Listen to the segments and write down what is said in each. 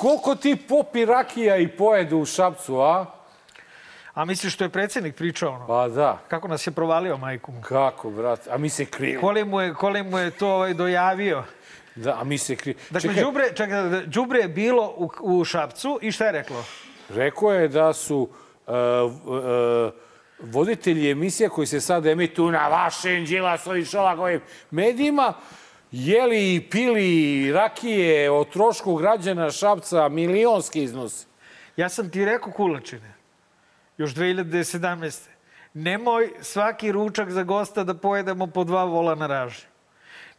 Koliko ti popi rakija i pojedu u Šapcu, a? A misliš što je predsjednik pričao ono? Pa da. Kako nas je provalio majku mu? Kako, brat? A mi se krili. Koli mu je, koli mu je to ovaj, dojavio? Da, a mi se krili. Dakle, đubre, čekaj, đubre je bilo u, u Šapcu i šta je reklo? Rekao je da su uh, uh, voditelji emisija koji se sad emituju na vašim Đilasovim Šolakovim medijima jeli i pili rakije o trošku građana Šapca milionski iznos. Ja sam ti rekao kulačine, još 2017. Nemoj svaki ručak za gosta da pojedemo po dva vola na raži.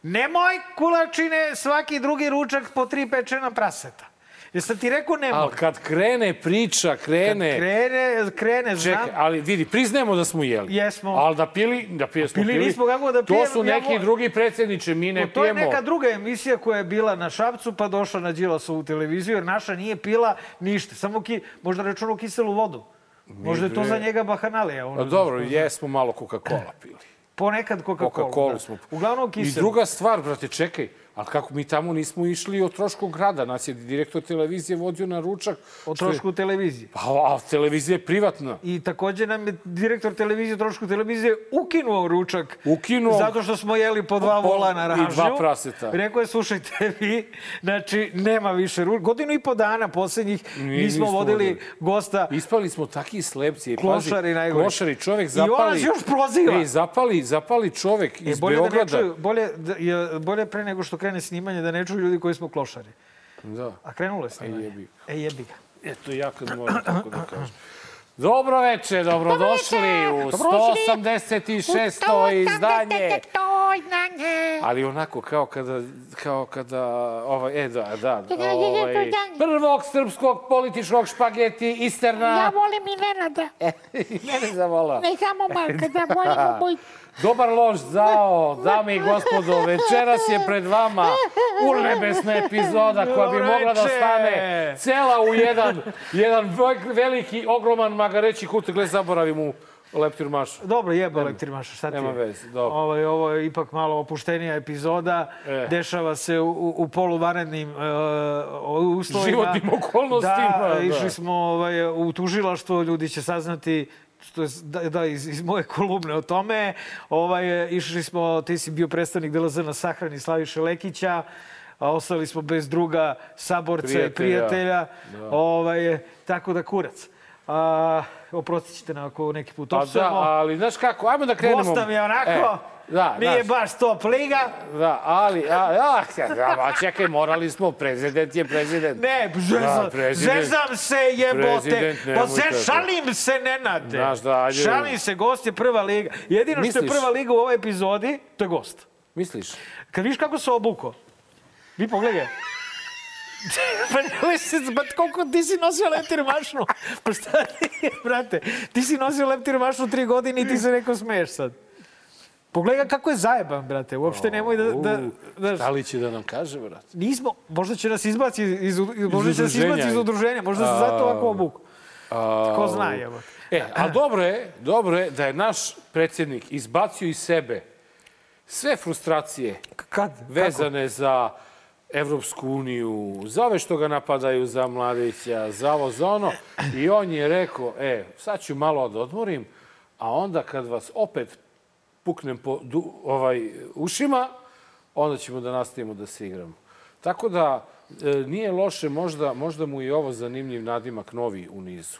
Nemoj kulačine svaki drugi ručak po tri pečena praseta. Jesam ti rekao nemoj? Ali kad krene priča, krene... Krene, krene, znam. Čekaj, ali vidi, priznajemo da smo jeli. Jesmo. Ali da pili, da pije, smo Pili pili. nismo, kako da To pijemo, su ja neki drugi predsjedniče, mi ne to je pijemo. neka druga emisija koja je bila na Šapcu, pa došla na Đilasovu televiziju, jer naša nije pila ništa. Samo ki, možda računao kiselu vodu. Možda je to za njega bahanalija. Ono, Pa dobro, jesmo malo Coca-Cola pili. Ponekad Coca-Cola. Coca-Cola da. smo. Uglavnom I kiselu. druga stvar, brate, čekaj, ali kako mi tamo nismo išli o trošku grada, nas je direktor televizije vodio na ručak. O što je- trošku televizije. Pa, a televizija je privatna. I takođe nam je direktor televizije, trošku televizije, ukinuo ručak. Ukinuo. Zato što smo jeli po dva vola na i ražnju. dva praseta. Rekao je, slušajte vi, znači, nema više ručka. Godinu i po dana poslednjih nismo vodili vodili. gosta. Ispali smo taki slepci. Klošari Pazi, najgori. Klošari, čovek I on zapali... nas još proziva. Ej, zapali, zapali čovek E, iz bolje da ne Beograda. čuju, bolje, da, je, bolje pre nego što krene snimanje da ne čuju ljudi koji smo klošari. Da. A krenulo je snimanje. E, jebi ga. E, jebi ga. Eto, ja kad moram tako da kažem. Dobro veče, dobrodošli u Dobrodošli. 186. izdanje. Ali onako kao kada, kao kada, ovaj, e da, da, ovaj, prvog srpskog političkog špageti Isterna. Ja volim i Nenada. Mene zavola. Ne samo Marka, da volimo moj... Dobar lož zao, dame i gospodo, večeras je pred vama urnebesna epizoda koja bi mogla da stane cela u jedan, jedan ve- veliki, ogroman magareći kutak. Gle, zaboravim u leptir mašu. Dobro, jeba elektrimaša, šta ti Nema je? veze, dobro. Ovo, ovo je ipak malo opuštenija epizoda. E. Dešava se u, u, poluvanrednim uh, uslovima. Životnim okolnostima, Da, da. išli smo ovaj, u tužilaštvo, ljudi će saznati što je, da, da, iz, iz moje kolumne o tome. Ovaj, išli smo, ti si bio predstavnik DLZ na sahrani Slaviše Lekića, a ostali smo bez druga, saborca i Prijatelja. prijatelja. Ovaj, tako da kurac. A, oprostit ćete nam ako neki put Pa da, opsujemo. ali znaš kako, ajmo da krenemo. Gost nam je onako, E, da, nije znaš, baš top liga. Da, ali, a, a, a, čekaj, morali smo, prezident je prezident. Ne, Da, prezident- zezam se jebote. Pa tako. šalim se, Nenade. Znaš da, ajde. Šalim se, gost je prva liga. Jedino što je Misliš? prva liga u ovoj epizodi, to je gost. Misliš? Kad viš kako se obuko, vi pogledaj. Pa pa koliko ti si nosio leptir mašnu? Pa šta je, brate? Ti si nosio leptir mašnu tri godine i ti se neko smeješ sad. Pogledaj kako je zajeban, brate. Uopšte nemoj da... da, da Šta li će da nam kaže, brat? Nismo, možda će nas izbaci iz, možda će nas izbaci iz udruženja, možda se zato ovako obuku. Ko zna, evo. E, a dobro je, dobro je da je naš predsjednik izbacio iz sebe sve frustracije Kad? vezane za Evropsku uniju, za što ga napadaju za Mladića, za ovo, za ono. I on je rekao, e, sad ću malo da odmorim, a onda kad vas opet puknem po du, ovaj, ušima, onda ćemo da nastavimo da se igramo. Tako da, e, nije loše, možda, možda mu je ovo zanimljiv nadimak novi u nizu.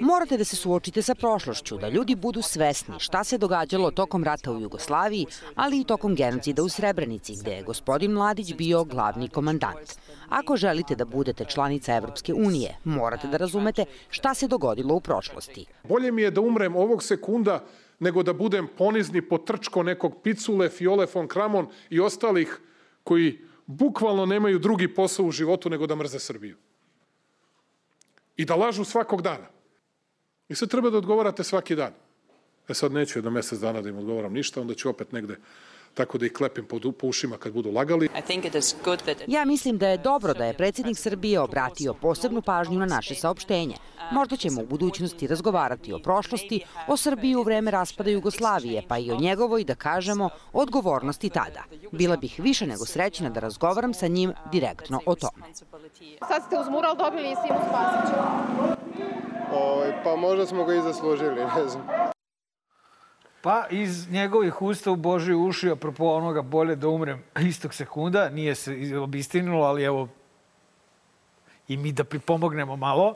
Morate da se suočite sa prošlošću, da ljudi budu svesni šta se događalo tokom rata u Jugoslaviji, ali i tokom genocida u Srebrenici, gde je gospodin Mladić bio glavni komandant. Ako želite da budete članica Evropske unije, morate da razumete šta se dogodilo u prošlosti. Bolje mi je da umrem ovog sekunda nego da budem ponizni potrčko nekog Picule, Fiole von Kramon i ostalih koji bukvalno nemaju drugi posao u životu nego da mrze Srbiju. I da lažu svakog dana. I sad treba da odgovarate svaki dan. E sad neću jedno mesec dana da im odgovaram ništa, onda ću opet negde tako da ih klepim po, po ušima kad budu lagali. Ja mislim da je dobro da je predsjednik Srbije obratio posebnu pažnju na naše saopštenje. Možda ćemo u budućnosti razgovarati o prošlosti, o Srbiji u vreme raspada Jugoslavije, pa i o njegovoj, da kažemo, odgovornosti tada. Bila bih više nego srećna da razgovaram sa njim direktno o tome. Sad ste uz mural dobili i Simu Spasića. Ovaj, pa možda smo ga i zaslužili, ne znam. Pa iz njegovih usta u Božoj uši, apropo onoga bolje da umrem istog sekunda, nije se obistinilo, ali evo i mi da pripomognemo malo,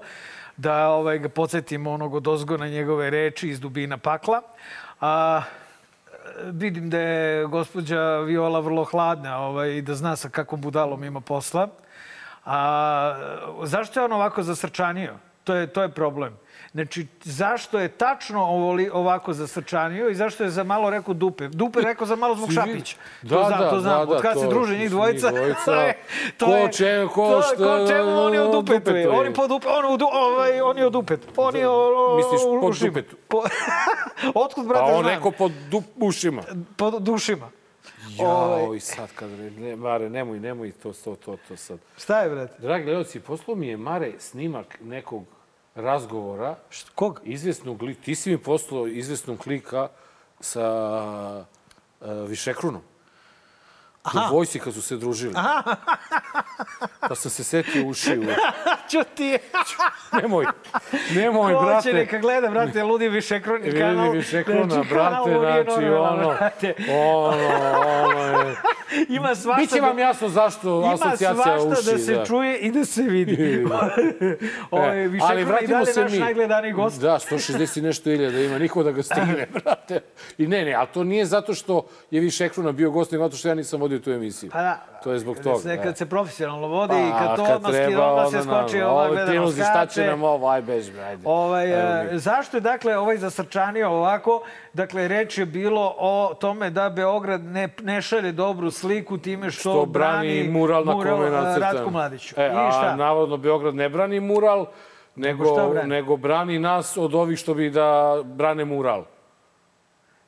da ovaj, ga podsjetimo onog od ozgo na njegove reči iz dubina pakla. A, vidim da je gospođa Viola vrlo hladna ovaj, i da zna sa kakvom budalom ima posla. A, zašto je on ovako zasrčanio? To je, to je problem. Znači, zašto je tačno ovoli, ovako zasrčanio i zašto je za malo rekao dupe? Dupe rekao za malo zbog Šapića. Da, to znam, da, to znam. da, da, Od kad se druže njih dvojica, to je, to Ko je, čemu- ko to- šta- ko čemu oni od dupetu. dupetuje. Oni po dupe, on, du, ovaj, oni od dupet. Oni o, o, Misliš ušima. dupetu? Po, otkud, A brate, on znam? rekao pod dup, ušima. Po dušima. Ovaj. Jao, i sad kad... Ne, Mare, nemoj, nemoj to, to, to, to sad. Šta je, brate? Dragi gledalci, poslao mi je Mare snimak nekog razgovora. Št- Kog? Izvesnog li, ti si mi poslao izvesnog klika sa uh, Višekrunom. Aha. U vojsi kad su se družili. Aha. Pa sam se setio ušiju. Ću ti... Nemoj, nemoj, Ko brate. će neka gleda, brate, ludi višekroni Vidi kanal. Višekrona, Znači, brate, znači ono, brate. ono, ono je... Ima svašta... Biće vam jasno zašto Ima asocijacija svašta uši. da se čuje i da se vidi. Ovaj E, Višekrona i dalje naš najgledaniji gost. Da, 160 i nešto iljada ima, niko da ga stigne, brate. I ne, ne, ali to nije zato što je Višekrona bio gost, nego zato što ja nisam vodio tu emisiju. Pa da. To je zbog Kad toga. Se, e. kad se profesionalno vodi i kad to odmah, treba, odmah se skoči, odmah gledamo Tinuzi, šta će skače. nam ovo, aj bež, ajde. Ovaj, e, mi. zašto je dakle ovaj zasrčanio ovako? Dakle, reč je bilo o tome da Beograd ne, ne šalje dobru sliku time što, što brani mural na kome je e. Ratku Mladiću. E, I šta? a navodno Beograd ne brani mural, nego, brani? nego brani nas od ovih što bi da brane mural.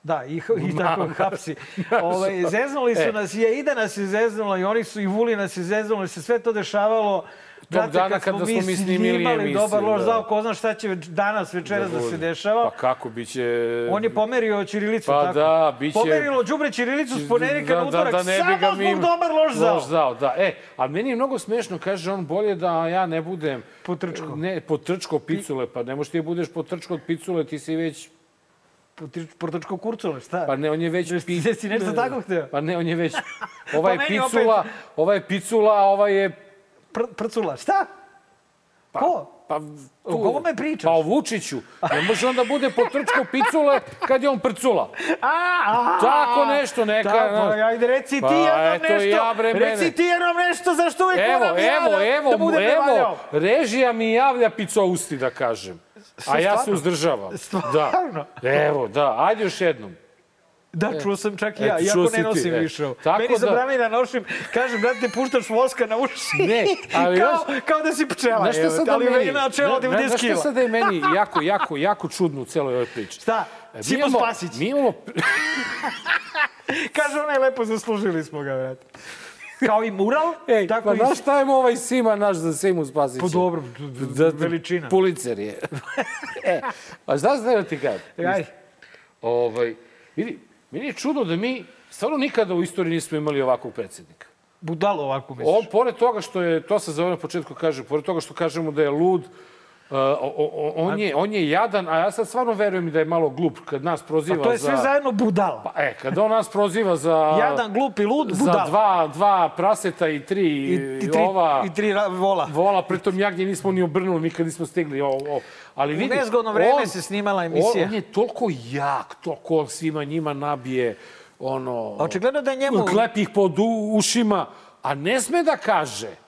Da, i, i tako hapsi. Ovaj, zeznuli su E. nas, je, i da nas je zeznula, i oni su, i Vuli nas je zeznuli, se sve to dešavalo Brate, dana kada smo mi snimili emisiju, dobar loš da. zao, ko zna šta će danas, večeras da, se bude. dešava. Pa kako, biće... On je pomerio Ćirilicu, Pa tako? da, biće- Pomerilo đubre Ćirilicu s ponedeljka na utorak, samo zbog dobar loš zao. Loš zao, da. E, a meni je mnogo smešno, kaže on, bolje da ja ne budem... Potrčko. Ne, potrčko picule, pa ne možeš ti da budeš potrčko od picule, ti si već... Potrčko kurcule, šta? Pa ne, on je već... Jesi- jesi nešto tako hteo? Pa ne, on je već... Ovaj meni picula, opet. ovaj je picula, a ovaj je... Pr, prcula, šta? Ko? Pa, O kome pričaš? Pa o Vučiću. Ne može onda bude potrčko picule kad je on prcula. A, a, Tako nešto, neka, Da, pa, ajde, reci Pa, ti jednom nešto. ja, bre, reci ti jednom nešto, zašto uvijek Evo, moram ja evo, da, evo, da budem evo, nevaljao? režija mi javlja picousti da kažem. A ja se uzdržavam. Stvarno? Da. Evo, da, ajde još jednom. Da, čuo sam čak i ja, Eto, iako ne si ti, nosim e. više ovo. Tako Meni da- zabrani da nosim, kažem, brate, puštaš voska na uši. Ne, ali kao, znaš- kao da si pčela. Znaš sad da ali meni... na čelo Zna- 90 Znaš šta kila. sad da je meni jako, jako, jako čudno u celoj ovoj priči? Šta? E, mi Simo imamo- Spasić. Mi imamo... Kaže onaj lepo, zaslužili smo ga, brate. Kao i mural, Ej, tako pa i... znaš šta je ovaj Sima naš za Simu Spasića? Pa dobro, Da- veličina. Pulicer je. e, a znaš šta da ti kažem? Aj, Ovaj, vidi, meni je čudno da mi stvarno nikada u istoriji nismo imali ovakvog predsjednika. budalo ovako misliš. On, pored toga što je, to se za na početku kaže, pored toga što kažemo da je lud, uh, on, je, on je jadan, a ja sad stvarno verujem da je malo glup kad nas proziva Pa to je za... sve zajedno budala. Pa, e, kad on nas proziva za... Jadan, glup i lud, Za budala. dva, dva praseta i tri, I, i, tri, ova... I tri vola. Vola, pritom jagnje nismo ni obrnuli, nikad nismo stigli. O, o. Ali vidi, nezgodno vreme se snimala emisija. On, on je toliko jak, toliko on svima njima nabije ono... Očigledno da je njemu... Klepi ih pod u- ušima, a ne sme da kaže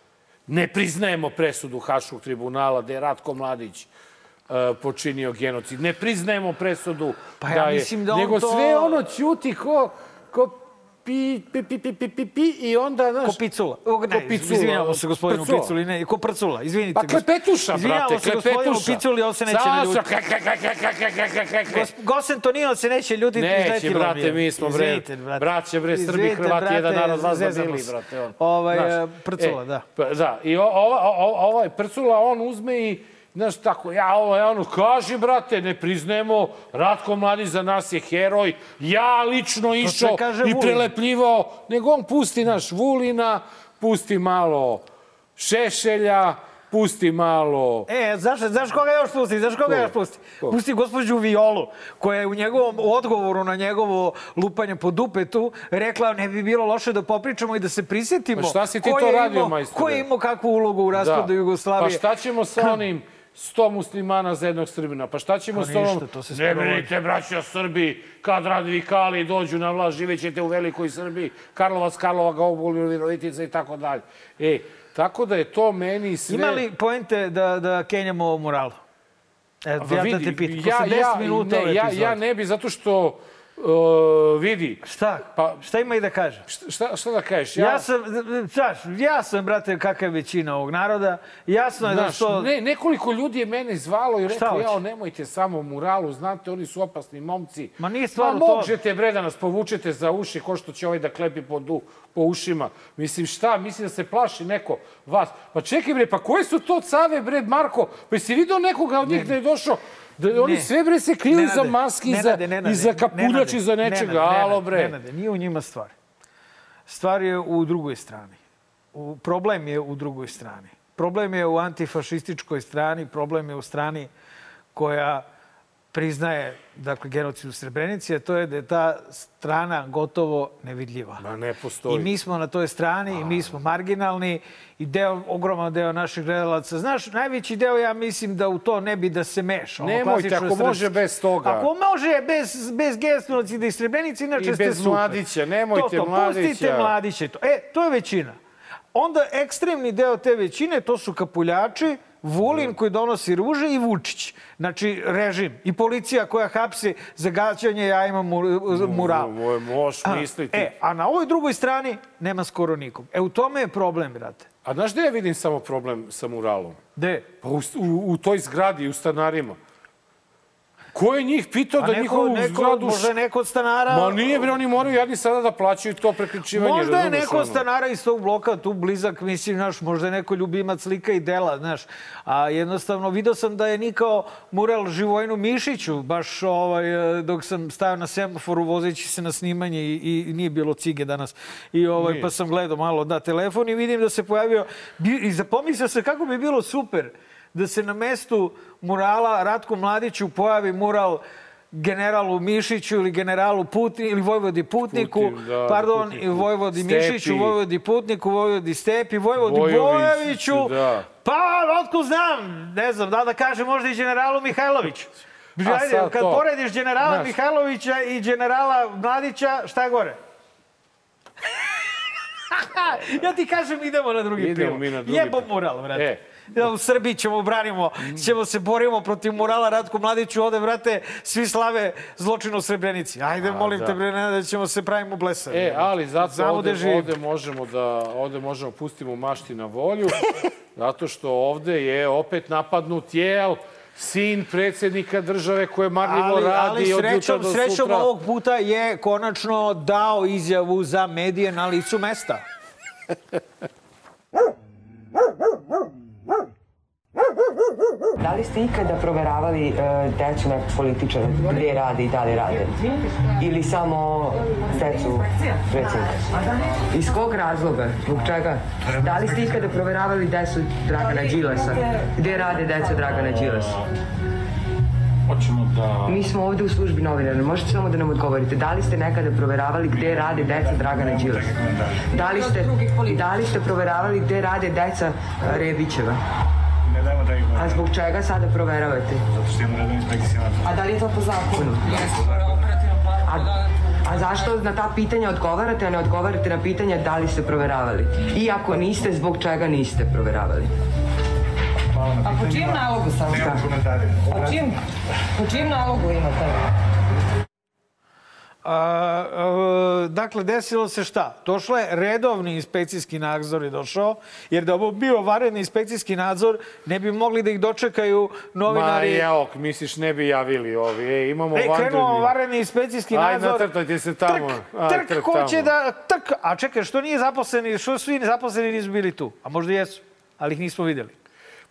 ne priznajemo presudu Haškog tribunala da je Ratko Mladić uh, počinio genocid. Ne priznajemo presudu Pa ja da je... mislim da on nego to- sve ono ćuti ko, ko pi, pi, pi, pi, pi, pi, pi, i onda, znaš... Ko picula. O, ne, picula. Izvinjamo se gospodinu Picula. Piculi, ne, ko prcula, izvinite. Pa klepetuša, brate, klepetuša. Izvinjamo se gospodinu Piculi, ali se neće Sasa, ljudi. Sasa, Gosen to nije, ali se neće ljudi Neće, brate, mi smo, bre, izvinite, brate. braće, bre, Srbi, Hrvati, jedan narod, vas da bili, brate. On. Ovaj, znaš, e, prcula, e, da. Da, i ovaj, ovaj prcula, on uzme i znaš, tako, ja ovo, ja ono, kaži, brate, ne priznajemo, Ratko Mladić za nas je heroj, ja lično išao i prelepljivao, nego on pusti naš Vulina, pusti malo Šešelja, pusti malo... E, znaš, znaš koga još pusti? Znaš koga Ko? još pusti? Ko? Pusti gospođu Violu, koja je u njegovom odgovoru na njegovo lupanje po dupetu rekla ne bi bilo loše da popričamo i da se prisetimo. Pa šta si ti to radio, imao- majstore? Ko je imao kakvu ulogu u raspadu Jugoslavije? Pa šta ćemo sa onim 100 muslimana za jednog Srbina? Pa šta ćemo Pa to se ne brinite, braća Srbi, kad radikali dođu na vlast, živećete u velikoj Srbiji, Karlovac, Karlova, Gaubul, Virovitica i tako dalje. E, tako da je to meni sve... Ima li poente da, da kenjamo o? E, Pa ja da te pitam. ja, Posle 10 ja, minuta ne, ja, ja ne bi, zato što uh, vidi, Šta? Pa- Šta ima i da kažem? šta, šta da kažeš? Ja, sam, znaš, ja sam, brate, kakav je većina ovog naroda. Jasno je da Znaš, što... ne, nekoliko ljudi je mene zvalo i rekao, jao, nemojte samo muralu, znate, oni su opasni momci. Ma nije stvar Ma u tome. možete, bre, da nas povučete za uši, ko što će ovaj da klepi po, du, po ušima. Mislim, šta, mislim da se plaši neko vas. Pa čekaj, bre, pa koje su to cave, bre, Marko? Pa si vidio nekoga od njih da je došao? Da oni Ne. sve, bre, se kriju Nenade, maski, iza, Nenade, Nenade, iza kapuljači, Nenade, iza nečega. Nenade, Alo, bre. Nenade, nije u njima stvar. Stvar je u drugoj strani. U, problem je u drugoj strani. Problem je u antifašističkoj strani, problem je u strani koja priznaje dakle, genocid u Srebrenici, a to je da je ta strana gotovo nevidljiva. Ma ne postoji. I mi smo na toj strani i mi smo marginalni i deo, ogroman deo naših gledalaca. Znaš, najveći deo ja mislim da u to ne bi da se meša. Nemojte, ako može bez toga. Ako može bez, bez genocida i Srebrenice, inače I ste bez super. Mladića, nemojte to, to, Mladića. Pustite Mladića. To. E, to je većina. Onda ekstremni deo te većine, to su kapuljači, Vulin koji donosi ruže i Vučić. Znači, režim. I policija koja hapsi za gađanje jajima mu- mural. Mo- Možeš misliti. E, a na ovoj drugoj strani nema skoro nikom. E, u tome je problem, brate. A znaš gde ja vidim samo problem sa muralom? Gde? Pa u, u, u toj zgradi, u stanarima. Ko je njih pitao da neko, njihovu neko, zgradu... možda je neko od stanara... Ma nije, bre, oni moraju jadni sada da plaćaju to preključivanje. Možda je razumeš, neko od stanara iz tog bloka tu blizak, mislim, znaš, možda je neko ljubimac lika i dela, znaš. A jednostavno, video sam da je nikao mural Živojnu Mišiću, baš ovaj, dok sam stajao na semaforu vozeći se na snimanje i, i nije bilo cige danas. I ovaj, Nije. pa sam gledao malo na telefon i vidim da se pojavio, i zapomislio se kako bi bilo super da se na mestu murala Ratku Mladiću pojavi mural generalu Mišiću ili generalu Putni ili Vojvodi Putniku, Putin, da, pardon, Putniku. i Vojvodi Stepi. Mišiću, Vojvodi Putniku, Vojvodi Stepi, Vojvodi Bojoviću, Bojoviću, da. pa otko znam, ne znam, da da kažem možda i generalu Mihajloviću. A Ajde, sad kad to. porediš generala Znaš. Mihajlovića i generala Mladića, šta je gore? ja ti kažem, idemo na drugi Idemo prilog. mi na drugi Jebo mural, vrate. E. U Srbiji ćemo branimo, ćemo se borimo protiv murala Ratku Mladiću, ovde, vrate, svi slave zločin u Srebrenici. Ajde, molim da. te, bre, ne, da ćemo se pravimo blesavi. E, ali zato Znamo ovde, živimo. ovde možemo da ovde možemo pustimo mašti na volju, zato što ovde je opet napadnut jel sin predsjednika države koje marljivo ali, radi ali od jutra srećom, do srećom sutra. ovog puta je konačno dao izjavu za medije na licu mesta. Da li ste ikada proveravali e, decu nekog političara, gde rade i da li rade? Ili samo decu predsjednika? Iz kog razloga? Zbog čega? Da li ste ikada proveravali decu Dragana Đilasa? Gde rade deca Dragana Đilasa? Hoćemo da... Mi smo ovde u službi novinara. Možete samo da nam odgovorite. Da li ste nekada proveravali gde rade deca Dragana Đilasa? Da li ste, da li ste proveravali gde rade deca e, Rebićeva? Ne dajmo da ih A zbog čega sada proveravate? Zato što imamo redno inspekcijama. A da li je to po zakonu? A, a zašto na ta pitanja odgovarate, a ne odgovarate na pitanja da li ste proveravali? I ako niste, zbog čega niste proveravali? Na A po čijem nalogu samo? Nemam komentare. Po čijem, po čijem nalogu imate? A, a, dakle, desilo se šta? Došlo je redovni inspekcijski nadzor je došao, jer da ovo bio varedni inspekcijski nadzor, ne bi mogli da ih dočekaju Ma novinari. jao, misliš ne bi javili ovi. E, imamo Ej, krenuo varedni inspekcijski Ajde, nadzor. natrtajte se tamo. A, Trk, trk ko će da... Trk, a čekaj, što nije zaposleni, što svi zaposleni nisu bili tu? A možda jesu, ali ih nismo videli.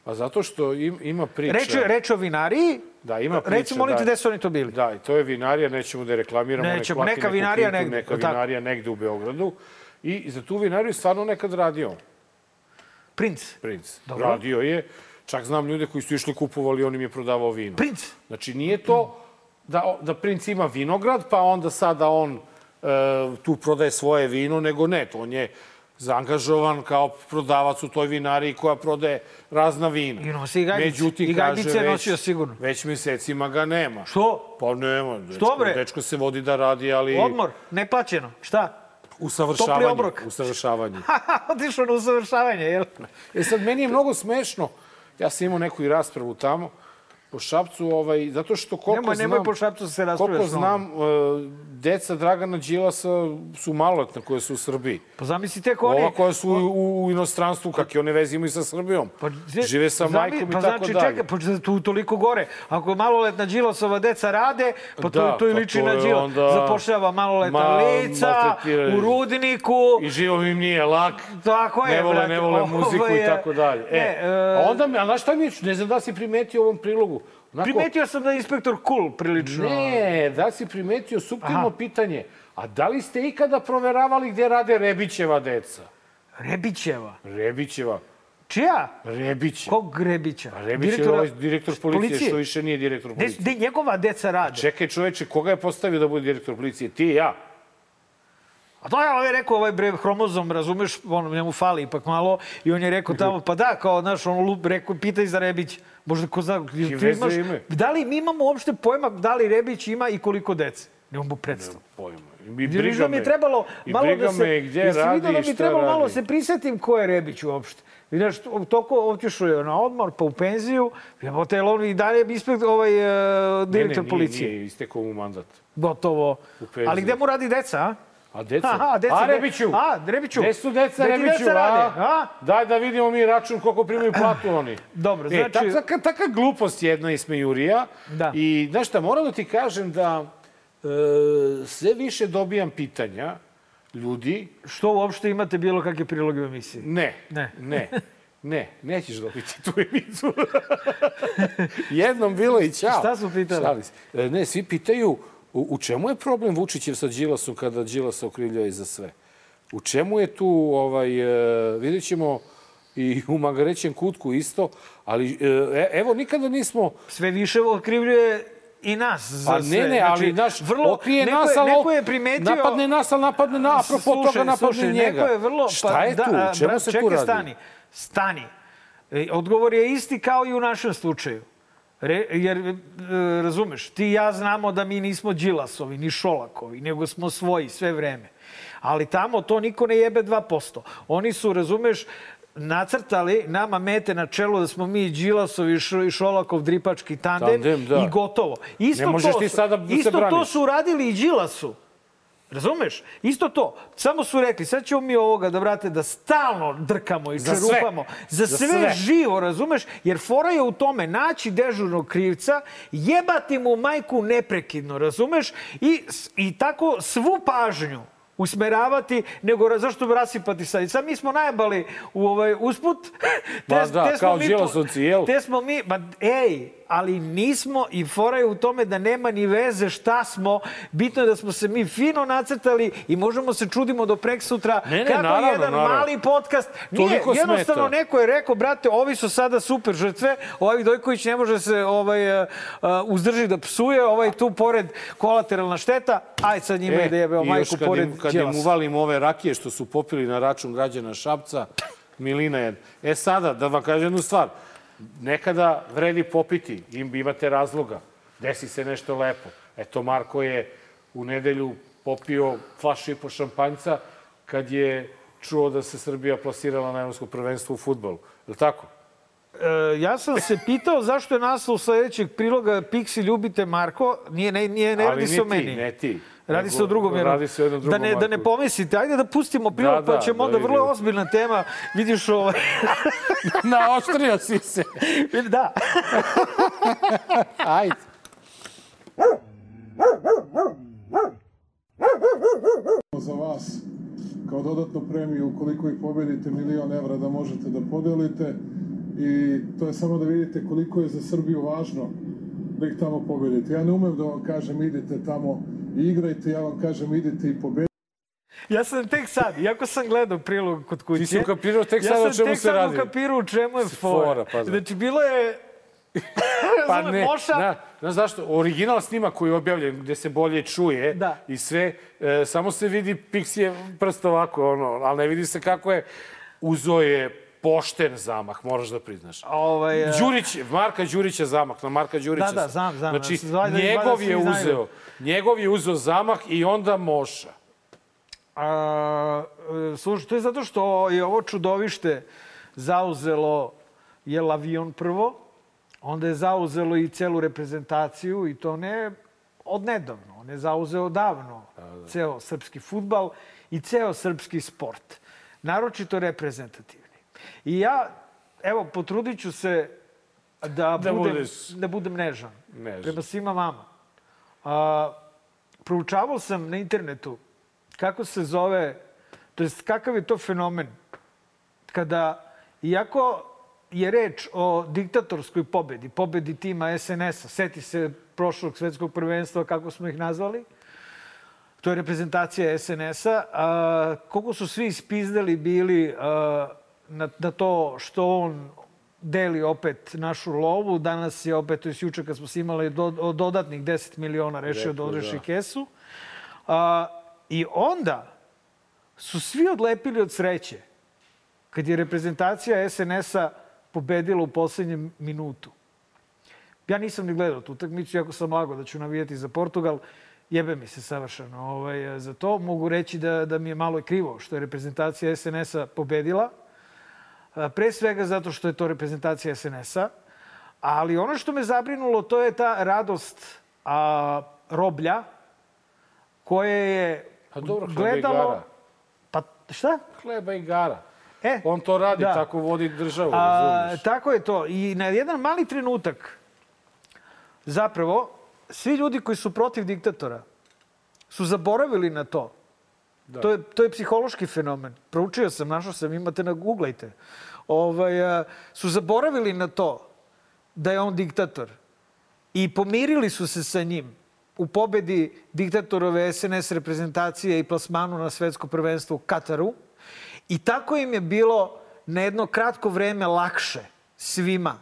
Pa zato što im, ima priča. Reč, reč o vinariji, Da, ima priča. Reci, molim te, da, gde su oni to bili? Da, i to je vinarija, nećemo da je reklamiramo. Nećemo, neka vinarija kintu, negde, Neka jel tako? vinarija negde u Beogradu. I za tu vinariju stvarno nekad radio Princ. princ. Dobro. Radio je. Čak znam ljude koji su išli kupovali, on im je prodavao vino. Princ. Znači, nije to da, da princ ima vinograd, pa onda sada on e, tu prodaje svoje vino, nego ne, to on je zaangažovan kao prodavac u toj vinariji koja prodaje razna vina. I nosi i gajbice. Međutim, I gajbice kaže, je nosio sigurno. Već mesecima ga nema. Što? Pa nema. Dečko, Što, bre? Dečko se vodi da radi, ali Odmor, neplaćeno. Šta? Topli usavršavanje. obrok. Usavršavanje. Otišao na usavršavanje, jel? E sad, meni je mnogo smešno. Ja sam imao neku i raspravu tamo po Šapcu, ovaj, zato što koliko Nemoj, znam... nemoj po šapcu se raspravljaš. Koliko znam, e, deca Dragana Đilasa su maloletna koje su u Srbiji. Pa zamisli tek oni... Ova koja su u, u inostranstvu, kakve one veze imaju sa Srbijom. Pa, Žive sa zami- majkom pa i tako znači, dalje. Pa tu toliko gore. Ako maloletna Đilasova deca rade, pa to, Da, to i pa liči to na Đilas. onda- Zapošljava maloletna Ma, lica, u rudniku. I živo im nije lak. Tako je, ne vole, brate. ne vole muziku i tako dalje. E, Ne, e, onda, a znaš šta mi, je- ne znam da si primetio u ovom prilogu. Onako, Primetio sam da je inspektor cool prilično. Ne, da si primetio suptilno Aha. pitanje. A da li ste ikada proveravali gde rade Rebićeva deca? Rebićeva. Rebićeva. Čija? Rebić. Kog Rebića? A Rebić je ovaj direktor policije, što više nije direktor policije. gde njegova deca rade? Čekaj čoveče, koga je postavio da bude direktor policije? Ti i ja. A to je ovaj rekao, ovaj bre, hromozom, razumeš, on, njemu fali ipak malo, i on je rekao tamo, pa da, kao, znaš, on lup, rekao, pitaj za Rebić. Možda ko zna, ti imaš, imaju. da li mi imamo uopšte pojma da li Rebić ima i koliko dece? Nemamo predstavu. Pojma. I briga mi me. je trebalo I malo briga da se... me gdje jesi radi da i mi trebalo malo se prisetim ko je Rebić uopšte. I znaš, to- toliko otišao je na odmor, pa u penziju, jebote, jel on i dalje inspekt, ovaj, uh, direktor ne, ne, policije. Nije, nije istekao mu mandat. Gotovo. Ali gde mu radi deca, a? A deca? Aha, deca, a Rebiću? A, Rebiću. Gde su deca Rebiću? deca rade, a? Daj da vidimo mi račun koliko primaju platu oni. Dobro, E, znači... tak, taka, taka glupost jedna ismejurija. Da. I znaš šta, moram da ti kažem da e, sve više dobijam pitanja ljudi. Što uopšte imate bilo kakve priloge u emisiji? Ne, Ne. ne, ne, nećeš dobiti tu emisiju. Jednom bilo i ćao. Šta su pitali? Se. E, Ne, svi pitaju u, u čemu je problem Vučićev sa Đilasom kada Đilasa okrivljuje za sve? U čemu je tu, ovaj, e, vidjet ćemo i u Magarećem kutku isto, ali e, evo nikada nismo Sve više okrivljuje i nas za Pa sve. ne, ne, ali Znači, naš, vrlo, okrije neko nas, ali neko je primetio... napadne nas, ali napadne na, apropo Slušaj, toga napadne slušaj, njega. Neko je vrlo, Šta je tu? a, Čemu brat, se čekaj, tu radi? stani. Stani. E, odgovor je isti kao i u našem slučaju. Re, jer, e, razumeš, ti i ja znamo da mi nismo Đilasovi, ni Šolakovi, nego smo svoji sve vreme. Ali tamo to niko ne jebe 2%. Oni su, razumeš, nacrtali nama mete na čelu da smo mi Đilasovi i Šolakov dripački tandem, Tandem, da. i gotovo. Isto Ne možeš to ti sada da se Isto to braniš. su uradili i Đilasu. Razumeš? Isto to. Samo su rekli, sad ćemo mi ovoga da vrate da stalno drkamo i Za sve. čerupamo. Za, Za sve, sve. živo, razumeš? Jer fora je u tome naći dežurnog krivca, jebati mu majku neprekidno, razumeš? I, i tako svu pažnju usmeravati, nego zašto rasipati sad? I sad mi smo najbali u ovaj usput. Ma da, smo kao Đilasovci, jel? Te smo mi, ma ej, ali nismo i fora je u tome da nema ni veze šta smo. Bitno je da smo se mi fino nacrtali i možemo se čudimo do prek sutra Ne, ne, kako naravno, jedan naravno. mali podcast. Nije, Toliko jednostavno smeta. neko je rekao, brate, ovi su sada super žrtve, ovaj Vidojković ne može se ovaj, uh, uzdrži da psuje, ovaj tu pored kolateralna šteta, aj sad njima e, da jebe i još majku kad pored im, kad im Đilasa. uvalim ove rakije što su popili na račun građana Šapca, Milina je... E sada, da vam kažem jednu stvar. Nekada vredi popiti, im imate razloga. Desi se nešto lepo. Eto, Marko je u nedelju popio flašu i po šampanjca kad je čuo da se Srbija plasirala na evropsko prvenstvo u futbolu. Je li tako? E, ja sam se pitao zašto je naslov sledećeg priloga Pixi ljubite Marko, nije, ne, nije, ne Ali radi se o ti, meni. ne ti. Radi se o drugom jednom. Radi se o jednom da drugom ne, da ne pomislite, ajde da pustimo prilog, Da, pa da, ćemo da onda, vrlo ozbiljna tema. Vidiš ovaj... Naoštrio si se. da. Ajde. za vas kao dodatnu premiju ukoliko ih pobedite milion evra da možete da podelite i to je samo da vidite koliko je za Srbiju važno da ih tamo pobedite. Ja ne umem da vam kažem idite tamo igrajte, ja vam kažem idite i pobedite. Ja sam tek sad, iako sam gledao prilog kod kuće... Ti si ukapirao tek ja sad o sam čemu tek se sad radi. ukapirao u čemu je fora. Fora, pa. Znači, bilo je... Pa ne, Moša, na, znaš zašto? Original snimak koji je objavljen, gde se bolje čuje Da. i sve, e, samo se vidi Pixije prst ovako, ono, ali ne vidi se kako je uzo je pošten zamah, moraš da priznaš. Ovaj, e, Đurić, Marka Đurića zamah, na Marka Đurića. Da, da, znam, znam. Znači, Valjda- njegov je uzeo, njegov je uzeo zamah i onda Moša. A, e, slušaj, to je zato što je ovo čudovište zauzelo je avion prvo, onda je zauzelo i celu reprezentaciju i to ne odnedavno. On je zauzeo davno ceo srpski futbal i ceo srpski sport. Naročito reprezentativni. I ja, evo, potrudit ću se da, Da budem, budeš- da budem nežan. Nežan. Prema svima vama. A, proučavao sam na internetu kako se zove, to jest kakav je to fenomen kada, iako je reč o diktatorskoj pobedi, pobedi tima SNS-a, seti se prošlog svetskog prvenstva, kako smo ih nazvali, to je reprezentacija SNS-a, koliko su svi ispizdali bili a, na, na to što on deli opet našu lovu. Danas je opet, to je juče kad smo imali do, od dodatnih 10 miliona rešio da Rekao, odreši da. kesu. A, I onda su svi odlepili od sreće kad je reprezentacija SNS-a pobedila u poslednjem minutu. Ja nisam ni gledao tu utakmicu, iako sam lago da ću navijati za Portugal. Jebe mi se savršeno ovaj, za to. Mogu reći da, da mi je malo krivo što je reprezentacija SNS-a pobedila. A, Pre svega zato što je to reprezentacija SNS-a. Ali ono što me zabrinulo, to je ta radost a, roblja koje je Pa dobro, gledalo... Pa šta? Hleba i gara. E, On to radi, da. tako vodi državu, A, razumiješ? tako je to. I na jedan mali trenutak, zapravo, svi ljudi koji su protiv diktatora su zaboravili na to. Da. To, je, to je psihološki fenomen. Proučio sam, našao sam, imate na googlajte. Ovaj, a, su zaboravili na to da je on diktator. I pomirili su se sa njim u pobedi diktatorove SNS reprezentacije i plasmanu na svetsko prvenstvo u Kataru. I tako im je bilo na jedno kratko vreme lakše svima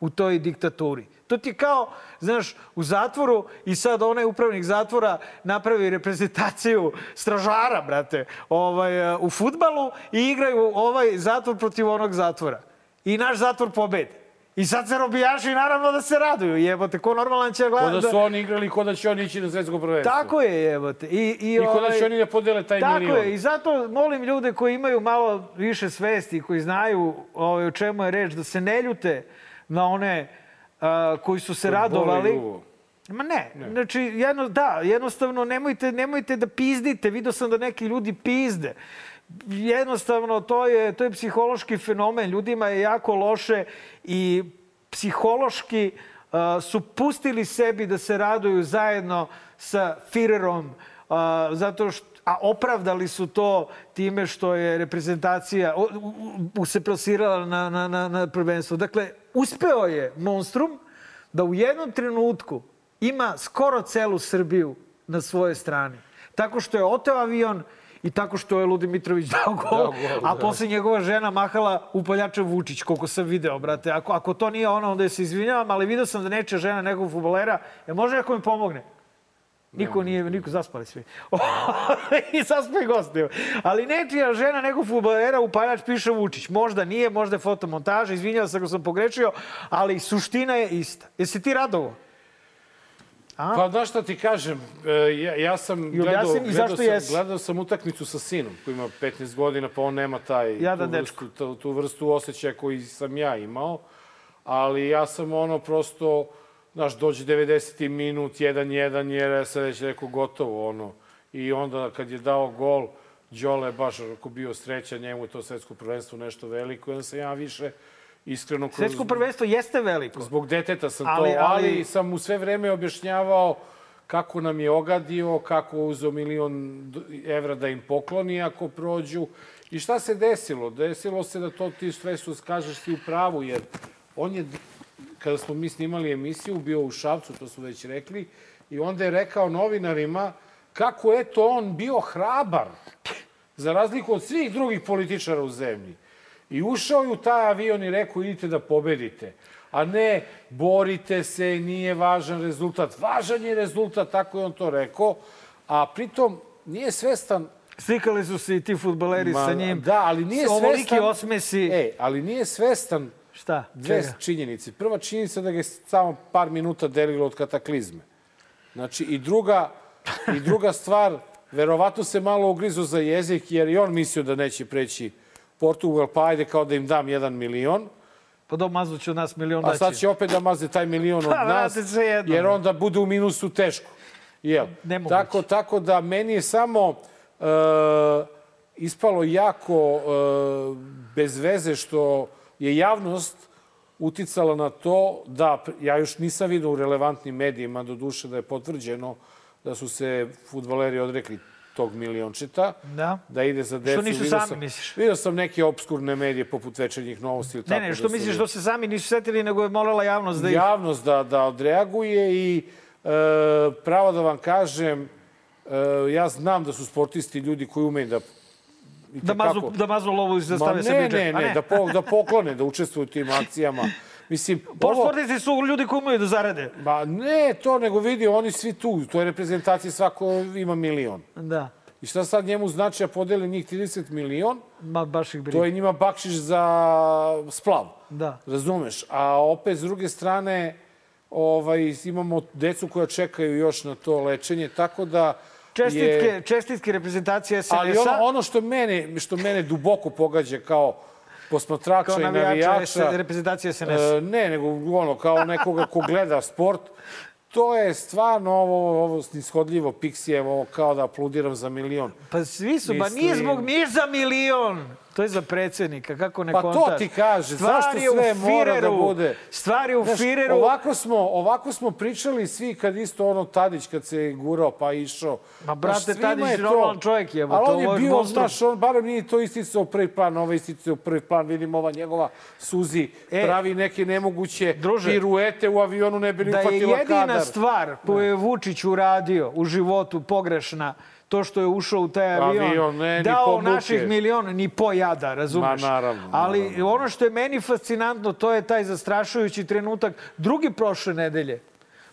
u toj diktaturi. To ti je kao, znaš, u zatvoru i sad onaj upravnik zatvora napravi reprezentaciju stražara, brate, ovaj, u futbalu i igraju ovaj zatvor protiv onog zatvora. I naš zatvor pobedi. I sad se robijaši naravno da se raduju. Jebote, ko normalan će Ko gledati... da su oni igrali, ko da će oni ići na svetsko prvenstvo. Tako je, jebote. I, i, I ko da ovaj, će oni da podele taj Tako milion. je, i zato molim ljude koji imaju malo više svesti, koji znaju ovaj, o čemu je reč, da se ne ljute na one a, koji su se Koji radovali. boli uvo. Ma ne, ne. znači, jedno, da, jednostavno nemojte, nemojte da pizdite. Vidio sam da neki ljudi pizde. Jednostavno, to je, to je psihološki fenomen. Ljudima je jako loše i psihološki uh, su pustili sebi da se raduju zajedno sa Firerom, uh, zato što a opravdali su to time što je reprezentacija u- u- se plasirala na, na, na, na prvenstvo. Dakle, uspeo je Monstrum da u jednom trenutku ima skoro celu Srbiju na svojoj strani. Tako što je oteo avion i tako što je Ludi Mitrović dao gol, a da. posle njegova žena mahala upaljačem Vučić, koliko sam video, brate. Ako, ako to nije ona, onda se izvinjavam, ali video sam da nečija žena nekog futbolera, je može neko mi pomogne? Niko nije, niko zaspali svi. I zaspali gosti. Ali nečija žena nekog futbolera upaljač piše Vučić. Možda nije, možda je fotomontaža, izvinjavam se ako sam pogrešio, ali suština je ista. Jesi ti radovo? A? Pa znaš šta ti kažem, e, ja, ja sam gledao, gledao, sam, jesi. gledao sam utakmicu sa sinom koji ima 15 godina, pa on nema taj, Jadan tu, dečko. vrstu, tu, tu vrstu osjećaja koji sam ja imao. Ali ja sam ono prosto znaš, dođe 90. minut, 1-1, jer ja sam već rekao gotovo, ono. I onda kad je dao gol, Đole je baš ako bio srećan, njemu je to svetsko prvenstvo nešto veliko, onda sam ja više iskreno... Kroz, Svetsko prvenstvo jeste veliko. Zbog deteta sam Ali- to, ali, ali- sam mu sve vreme objašnjavao kako nam je ogadio, kako uzeo milion evra da im pokloni ako prođu. I šta se desilo? Desilo se da to ti sve su, kažeš ti u pravu, jer on je, kada smo mi snimali emisiju, bio u Šavcu, to su već rekli, i onda je rekao novinarima kako je to on bio hrabar, za razliku od svih drugih političara u zemlji. I ušao je u taj avion i rekao idite da pobedite. A ne, borite se, nije važan rezultat. Važan je rezultat, tako je on to rekao. A pritom nije svestan Slikali su se i ti futbaleri sa njim. Da, ali nije Ovoliki svestan... osmesi. E, ali nije svestan Šta? dve Čega? činjenice. Prva činjenica da ga je samo par minuta delilo od kataklizme. Znači, i druga, i druga stvar, verovatno se malo ugrizo za jezik, jer i on mislio da neće preći Portugal, pa ajde kao da im dam jedan milion. Pa do mazu će od nas milion A daći. sad će opet da maze taj milion od Pa, nas, jer onda bude u minusu teško. Jel? Nemoguće. Tako, tako da meni je samo e, ispalo jako e, bez veze što je javnost uticala na to da, ja još nisam vidio u relevantnim medijima, do duše da je potvrđeno da su se futboleri odrekli tog miliončeta, Da. da ide za decu. nisu Vidio sami, sam, misliš? Vidio sam neke obskurne medije poput večernjih novosti ili Ne, tako ne, što da misliš što se sami nisu setili, nego je molila javnost da ih... javnost da, da odreaguje i e, pravo da vam kažem, e, ja znam da su sportisti ljudi koji umeju da Da mazu, da mazu lovu i da stave se ne, biđe. ne, ne, da, po, da poklone, da učestvuju u tim akcijama. Mislim, Ovo... Sportisti su ljudi koji umeju da zarade. Ba ne to, nego vidi, oni svi tu. To je reprezentacija, svako ima milion. Da. I šta sad njemu znači da podeli njih 30 milion? Ma, baš ih briga. To je njima bakšiš za splav. Da. Razumeš? A opet, s druge strane, ovaj, imamo decu koja čekaju još na to lečenje, tako da... Čestitke, Je, čestitke reprezentacije SNS-a. ali ono, ono što, mene, što mene duboko pogađa kao posmatrača Kao i navijača reprezentacije SNS. E, ne, nego ono, kao nekoga ko gleda sport, to je stvarno ovo, ovo snishodljivo Pixijevo, ovo kao da aplaudiram za milion. Pa svi su, ba Mislim- nije zbog nije za milion. To je za predsednika, kako ne Pa to kontaš. ti kaže, Stvar zašto je sve mora da bude? Stvar je u Znaš, Fireru. Ovako smo, ovako smo pričali svi kad isto ono Tadić kad se gurao pa išao. Ma, brate, Znaš, Tadić je je normalan čovjek, jebote, Ali on je je bio, monstrum. znaš, on barem nije to isticao prvi plan, ovo je isticao prvi plan, vidim ova njegova suzi, E, pravi neke nemoguće druže, piruete u avionu, ne bi li da je uhvatila jedina kadar. stvar koju je Vučić uradio u životu pogrešna to što je ušao u taj avion, Avion, ne, dao naših miliona, ni po jada, razumeš? Ma, naravno, Ali naravno. ono što je meni fascinantno, to je taj zastrašujući trenutak, drugi prošle nedelje.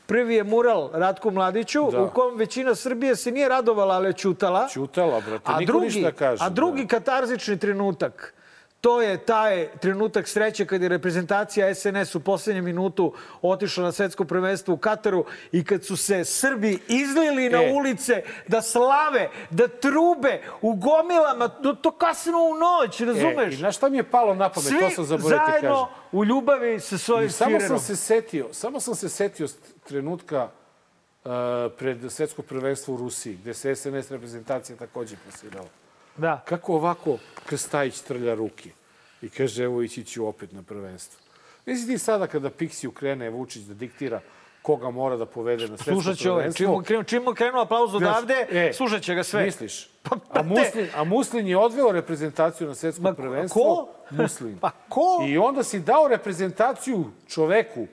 Prvi je mural Ratku Mladiću, Da. u kom većina Srbije se nije radovala, ali je čutala. Ćutala, brate, A niko drugi, ništa kaže. a drugi katarzični trenutak, to je taj trenutak sreće kad je reprezentacija SNS u poslednjem minutu otišla na svetsko prvenstvo u Kataru i kad su se Srbi izlili na E. ulice da slave, da trube u gomilama, do to kasno u noć, E, razumeš? I znaš šta mi je palo na pamet, to Svi sam zaboravio ti kažem. zajedno u ljubavi sa svojim I samo sam se setio, samo sam se setio trenutka uh, pred svetsko prvenstvo u Rusiji, gde se SNS reprezentacija takođe plasirala. Da. Kako ovako Krstajić trlja ruke i kaže evo ići ću opet na prvenstvo. Misli ti sada kada Pixiju krene Vučić da diktira koga mora da povede na svetsko Slušat će prvenstvo? Čim krenu- čim mu krenu aplauz odavde, e, slušat će ga sve. Misliš? Pa, A brate. Muslin, a Muslin je odveo reprezentaciju na svetsko Ma, prvenstvo. ko? Muslin. Pa ko? I onda si dao reprezentaciju čoveku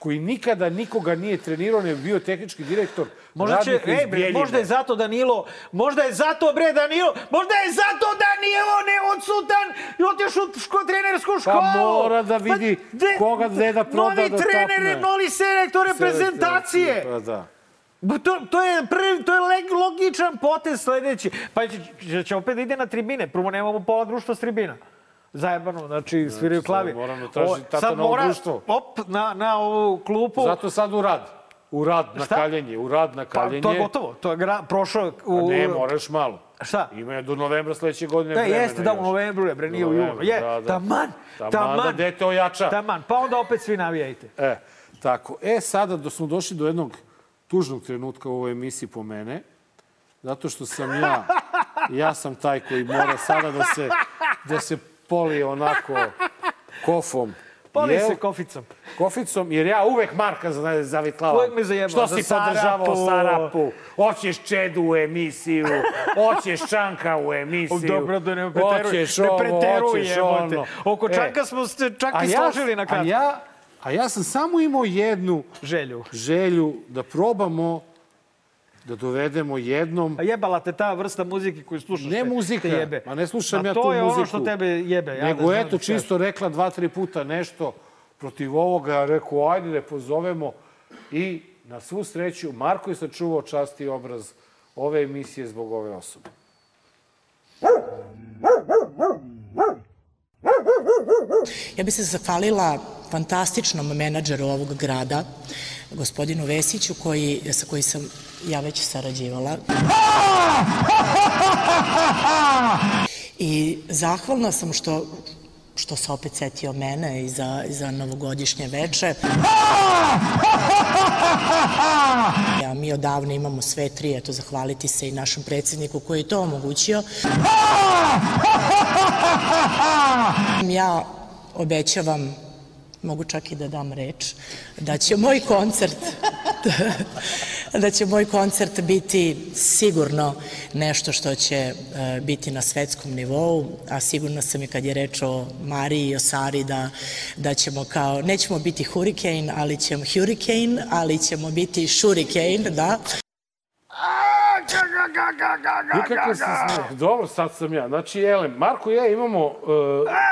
koji nikada nikoga nije trenirao, ne bio tehnički direktor Možda će, ej bre, možda je zato Danilo, možda je zato bre Danilo, možda je zato Danilo ne odsutan i otišao u ško, trenersku školu. Pa mora da vidi koga gde da proda novi da trener, tapne. novi selektor reprezentacije. Pa da. To, to je prvi, to je logičan potez sledeći. Pa će, će, će opet da ide na tribine. Prvo nemamo pola društva s tribina. Zajebano, znači sviraju klavi. moram da traži O, tata novo mora, društvo. Op, na, na ovu klupu. Zato sad u rad. U rad na Šta? kaljenje. U rad na Pa, kaljenje. to je gotovo. To je gra, prošao u... A ne, moraš malo. Šta? Ima je do novembra sledeće godine Da, vremena jeste, da, u novembru je, bre, nije u junu. Je, da, da. taman, Taman taman. da dete ojača. Taman, pa onda opet svi navijajte. E, Tako. E, sada da smo došli do jednog tužnog trenutka u ovoj emisiji po mene, zato što sam ja, ja sam taj koji mora sada da se, da se polije onako kofom. Poli Jel? se koficom. Koficom, jer ja uvek Marka za- zavitlavam. Uvek me zajebao. Što si podržavao Sarapu. Sarapu? Hoćeš Čedu u emisiju, hoćeš Čanka u emisiju. Dobro, da ne preteruj. Hoćeš ne preteruj, hoćeš ono. Oko E, Čanka smo se čak a i ja- složili na A kratko. ja, a ja sam samo imao jednu Želju. želju da probamo da dovedemo jednom A jebala te ta vrsta muzike koju slušaš. Ne te- muzika, te jebe. ma ne slušam Ma ja to tu je muziku. ono što tebe jebe. Ja Nego da eto, je. čisto rekla dva, tri puta nešto protiv ovoga, rekao, ajde da je pozovemo. I na svu sreću, Marko je sačuvao čast i obraz ove emisije zbog ove osobe. Ja bih se zahvalila fantastičnom menadžeru ovog grada, gospodinu Vesiću, koji, sa koji sam ja već sarađivala. I zahvalna sam što što se opet setio mene i za, za novogodišnje veče. Ja, mi odavno imamo sve tri, eto, zahvaliti se i našem predsjedniku koji je to omogućio. Ja obećavam, mogu čak i da dam reč, da će moj koncert da će moj koncert biti sigurno nešto što će e, biti na svetskom nivou, a sigurno sam i kad je reč o Mariji i o Sari da, da ćemo kao, nećemo biti hurricane, ali ćemo hurricane, ali ćemo biti shuricane, da. Nikakav se smeh. Dobro, sad sam ja. Znači, Elem, Marko i ja imamo uh,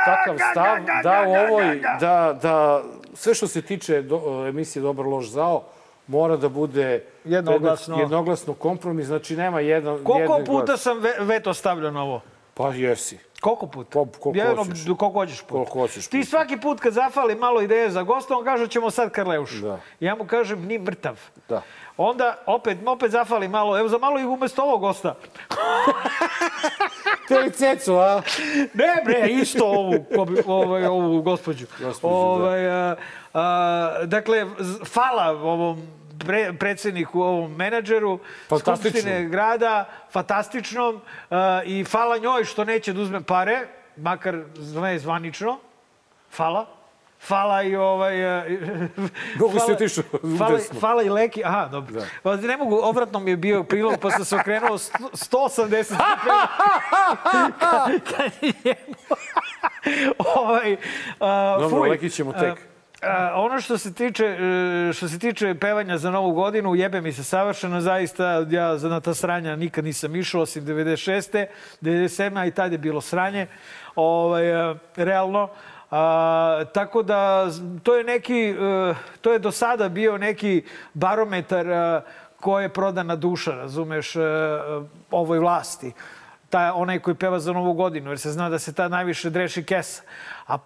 takav stav da u ovoj, da, da sve što se tiče do, emisije Dobar, loš, zao, mora da bude Jednoglasno. jednoglasno kompromis, znači nema jedan... Koliko puta glas. sam ve, veto stavljao na ovo? Pa jesi. Koliko puta? Pa, koliko Jedno, hoćeš. koliko hoćeš puta. Koliko hoćeš Ti puta. svaki put kad zafali malo ideje za gosta, on kaže ćemo sad Karleušu. Da. Ja mu kažem ni mrtav. Da. Onda opet, opet zafali malo, evo za malo i umesto ovog gosta. Te li cecu, a? Ne bre, isto ovu, ovaj, ovu gospođu. Gospođu, da. ovaj, a, a, dakle, hvala ovom pre, predsjedniku, ovom menadžeru. Skupštine grada, fantastičnom, a, i hvala njoj što neće da uzme pare, makar zvanično. Hvala. Hvala i ovaj... e, si hvala- otišao desno. hvala i Leki. Aha, dobro. Pa ne mogu, obratno mi je bio prilog, pa sam se okrenuo sto- 180 stepeni. kad je ovaj, a, Dobro, fuj. Lekić ćemo tek. A, a, ono što se tiče e, što se tiče pevanja za novu godinu, jebe mi se savršeno, zaista ja za na ta sranja nikad nisam išao osim 96. 97. a i tad je bilo sranje. Ovaj e, realno A, tako da to je neki e, to je do sada bio neki barometar e, ko je prodana duša, razumeš, e, ovoj vlasti taj, onaj koji peva za novu godinu, jer se zna da se ta najviše dreši kesa. A, a,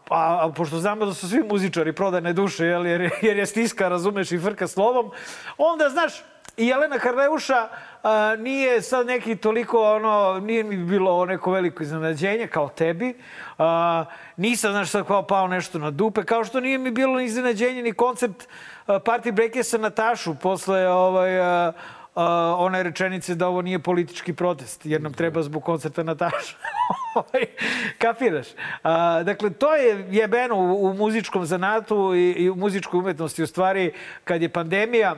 a pošto znamo da su svi muzičari prodane duše, jel, jer, jer je stiska, razumeš, i frka slovom, onda, znaš, i Jelena Karleuša a, nije sad neki toliko, ono, nije mi bilo neko veliko iznenađenje kao tebi. A, nisam, znaš, sad kao pao nešto na dupe, kao što nije mi bilo ni iznenađenje ni koncept a, Party Breakers sa Natašu posle ovaj, a, a, one rečenice da ovo nije politički protest, jer nam treba zbog koncerta Nataša. Ovaj, Kapiraš? A, dakle, to je jebeno u, u muzičkom zanatu i, i u muzičkoj umetnosti. U stvari, kad je pandemija,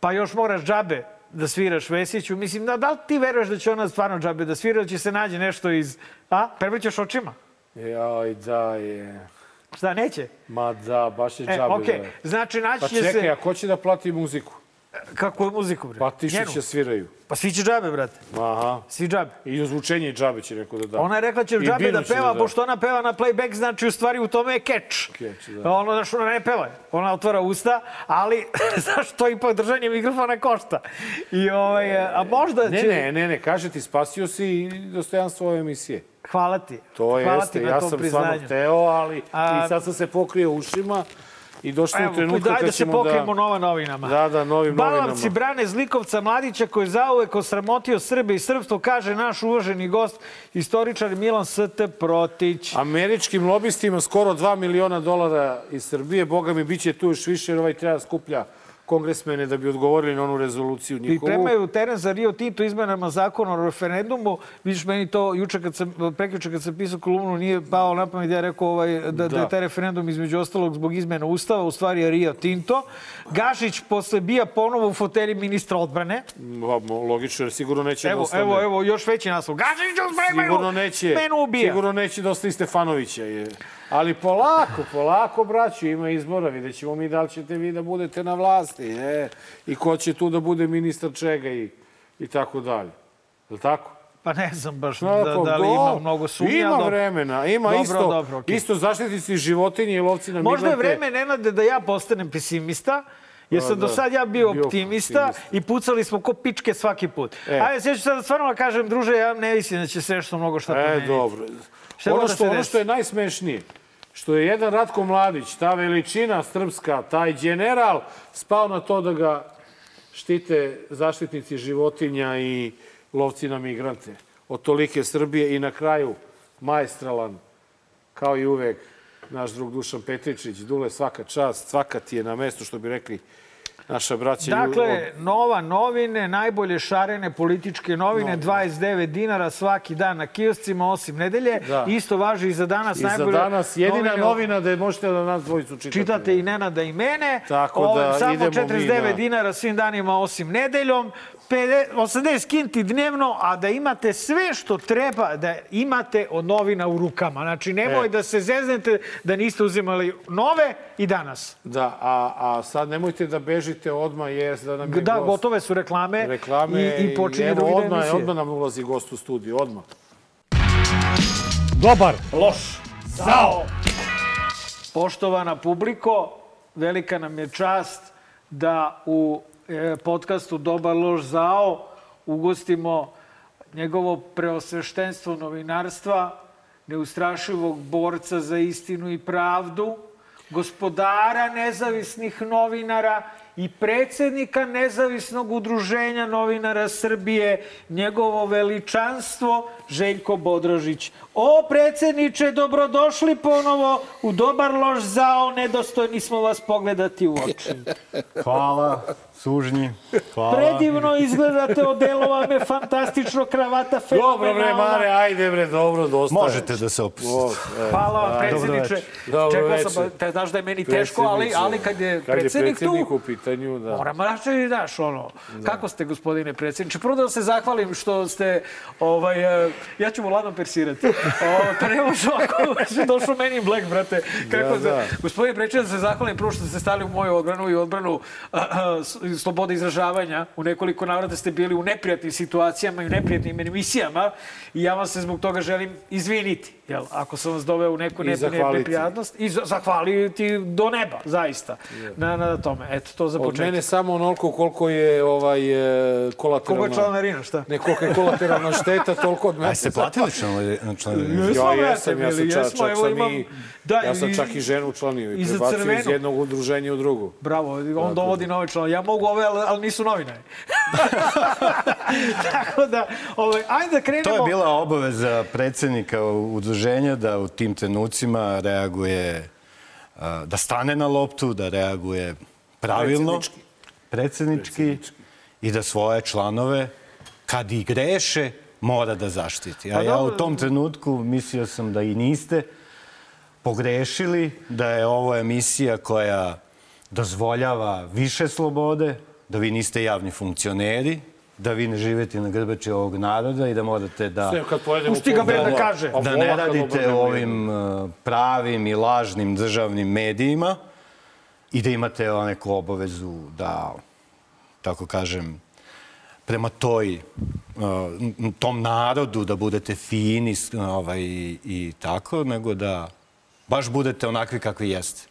pa još moraš džabe da sviraš Vesiću. Mislim, da, da li ti veruješ da će ona stvarno džabe da svira, da će se nađe nešto iz... A? Prevrćeš očima? Jaj, da je. Šta, neće? Ma da, baš je E, džabe. da je. Znači, naći Pa će čekaj, se... a ko će da plati muziku? Kako je muziku, bre? Pa ti što Njenu. će sviraju. Pa svi će džabe, brate. Aha. Svi džabe. I ozvučenje i džabe će neko da da. Ona je rekla će I džabe da će peva, da. pošto ona peva na playback, znači u stvari u tome je keč. Keč, da. Ono, znaš, ona ne peva. Ona otvara usta, ali, znaš, to ipak držanje mikrofona košta. I, ovaj, a možda Ne, će... ne, ne, ne, kaže ti, spasio si i dostojanstvo ove emisije. Hvala ti. To Hvala jeste, ti na ja tom sam priznanju. stvarno hteo, ali A- i sad sam se pokrio ušima I došli u Evo, trenutka daj kad da se ćemo pokrijemo da... nova novinama. Da, da, novim Balavci novinama. brane Zlikovca Mladića koji je zauvek osramotio Srbe i srpstvo, kaže naš uvaženi gost, istoričar Milan S.T. Protić. Američkim lobistima skoro 2 miliona dolara iz Srbije. Boga mi, bit će tu još više jer ovaj treba skuplja kongresmene da bi odgovorili na onu rezoluciju njihovu. Pripremaju teren za Rio Tinto izmenama zakona o referendumu. Vidiš, meni to juče kad sam, prekjuče kad sam pisao kolumnu nije pao na pamet. Ja rekao ovaj, da, da. da je taj referendum između ostalog zbog izmena ustava, u stvari je Rio Tinto. Gašić posle bija ponovo u fotelji ministra odbrane. Logično, jer sigurno neće evo, da ostane. Evo, evo, još veći naslov. Gašić spremaju, sigurno neće, menu ubija. Sigurno neće dosta i Stefanovića. Je. Ali polako, polako, braću, ima izbora. Vidjet ćemo mi da li ćete vi da budete na vlasti. E, I ko će tu da bude ministar čega i, i tako dalje. Je li tako? Pa ne znam baš no, da, da li ima mnogo sumnja. Ima vremena, ima dobro, isto, dobro, okay. isto zaštitnici životinje i lovci na Možda migrante. je vreme, Nenade, da ja postanem pesimista, jer sam da. do sad ja bio, bio optimista, optimista i pucali smo ko pičke svaki put. E. Ajde, sve ću sad stvarno da kažem, druže, ja ne mislim da će se nešto mnogo šta promeniti. E, dobro. Šta ono, što, ono što je najsmešnije, što je jedan Ratko Mladić, ta veličina srpska, taj general, spao na to da ga štite zaštitnici životinja i lovci na migrante. Od tolike Srbije i na kraju maestralan, kao i uvek, naš drug Dušan Petričić. Dule, svaka čast, svaka ti je na mestu, što bi rekli naša braća. Dakle, Nova novine, najbolje šarene političke novine, no, 29 dinara svaki dan na kioscima, osim nedelje. Da. Isto važi i za danas. I najbolje za danas jedina novine, novina da možete da nas dvojicu čitate. Čitate i Nenada i mene. Tako da Ovo, samo idemo 49 mi, da. dinara svim danima, osim nedeljom. 80 kinti dnevno, a da imate sve što treba da imate od novina u rukama. Znači, nemoj e. da se zeznete da niste uzimali nove i danas. Da, a, a sad nemojte da bežite odmah, jer da nam je Da, gost... gotove su reklame, reklame i, i počinje druga odmah, emisija. Odmah nam ulazi gost u studiju, odmah. Dobar, loš, zao. Poštovana publiko, velika nam je čast da u podcastu Dobar loš zao ugostimo njegovo preosveštenstvo novinarstva, neustrašivog borca za istinu i pravdu, gospodara nezavisnih novinara i predsednika Nezavisnog udruženja novinara Srbije, njegovo veličanstvo Željko Bodrožić. O, predsedniče, dobrodošli ponovo u Dobar loš zao, nedostojni smo vas pogledati u oči. Hvala, sužnji. Hvala. Predivno izgledate, odelo me fantastično, kravata fenomenalna. Dobro, bre, Mare, ajde, bre, dobro, dosta. Možete da se opustite. Hvala vam, predsjedniče. Čekao sam, te znaš da je meni teško, ali, ali kad je kad predsjednik, je predsjednik tu, u pitanju, da. Moramo računi, daš, ono. Da. Kako ste, gospodine predsjedniče? Prvo da se zahvalim što ste, ovaj, ja ću mu ladno persirati. O, to ne može ovako, došao meni Black, brate. Kako da, da. Gospodine predsjedniče, da se zahvalim prvo što ste stali u moju odbranu i odbranu a, slobode izražavanja. U nekoliko navrata ste bili u neprijatnim situacijama i u neprijatnim emisijama i ja vam se zbog toga želim izviniti. Jel, ako sam vas doveo u neku neprijatnost. I zahvaliti do neba, zaista, na, na tome. Eto, to za početak. Od mene samo onoliko koliko je ovaj, kolateralna... Koliko je članarina, šta? Ne, koliko je kolateralna šteta, toliko od mene. A ste platili članarinu? Ja jesam, ja sam čak, čak sam i... Da, ja sam čak i ženu učlanio i prebacio iz jednog udruženja u drugu. Bravo, on dovodi nove članove. Ja mogu ove, ali nisu novinari. Tako da, ovaj, ajde da krenemo... To je bila obaveza predsednika udruženja da u tim trenucima reaguje, da stane na loptu, da reaguje pravilno, Predsjednički. predsednički, predsednički i da svoje članove, kad i greše, mora da zaštiti. A ja u tom trenutku mislio sam da i niste pogrešili, da je ovo emisija koja dozvoljava više slobode, da vi niste javni funkcioneri, da vi ne živete na grbači ovog naroda i da morate da... Sve, kad pojedemo Pusti ga da, kaže. Da ne radite ovim pravim i lažnim državnim medijima i da imate neku obavezu da, tako kažem, prema toj, tom narodu da budete fini ovaj, i tako, nego da baš budete onakvi kakvi jeste.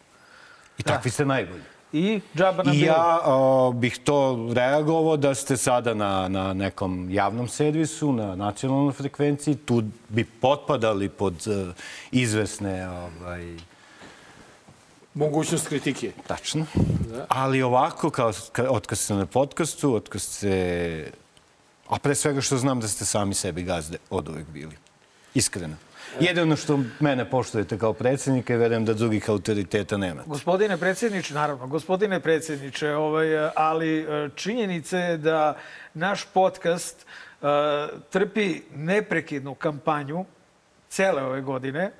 I takvi ste najbolji. I džaba na I ja o, bih to reagovao da ste sada na, na nekom javnom servisu, na nacionalnoj frekvenciji. Tu bi potpadali pod uh, izvesne ovaj, mogućnost kritike. Tačno. Ali ovako, kao, ka, otkad ste na podcastu, otkad ste... A pre svega što znam da ste sami sebi gazde od uvek bili. Iskreno. Jedino što mene poštujete kao predsjednika i verujem da drugih autoriteta nemate. Gospodine predsjedniče, naravno, gospodine predsjedniče, ovaj, ali e, činjenica je da naš podcast uh, trpi neprekidnu kampanju cele ove godine.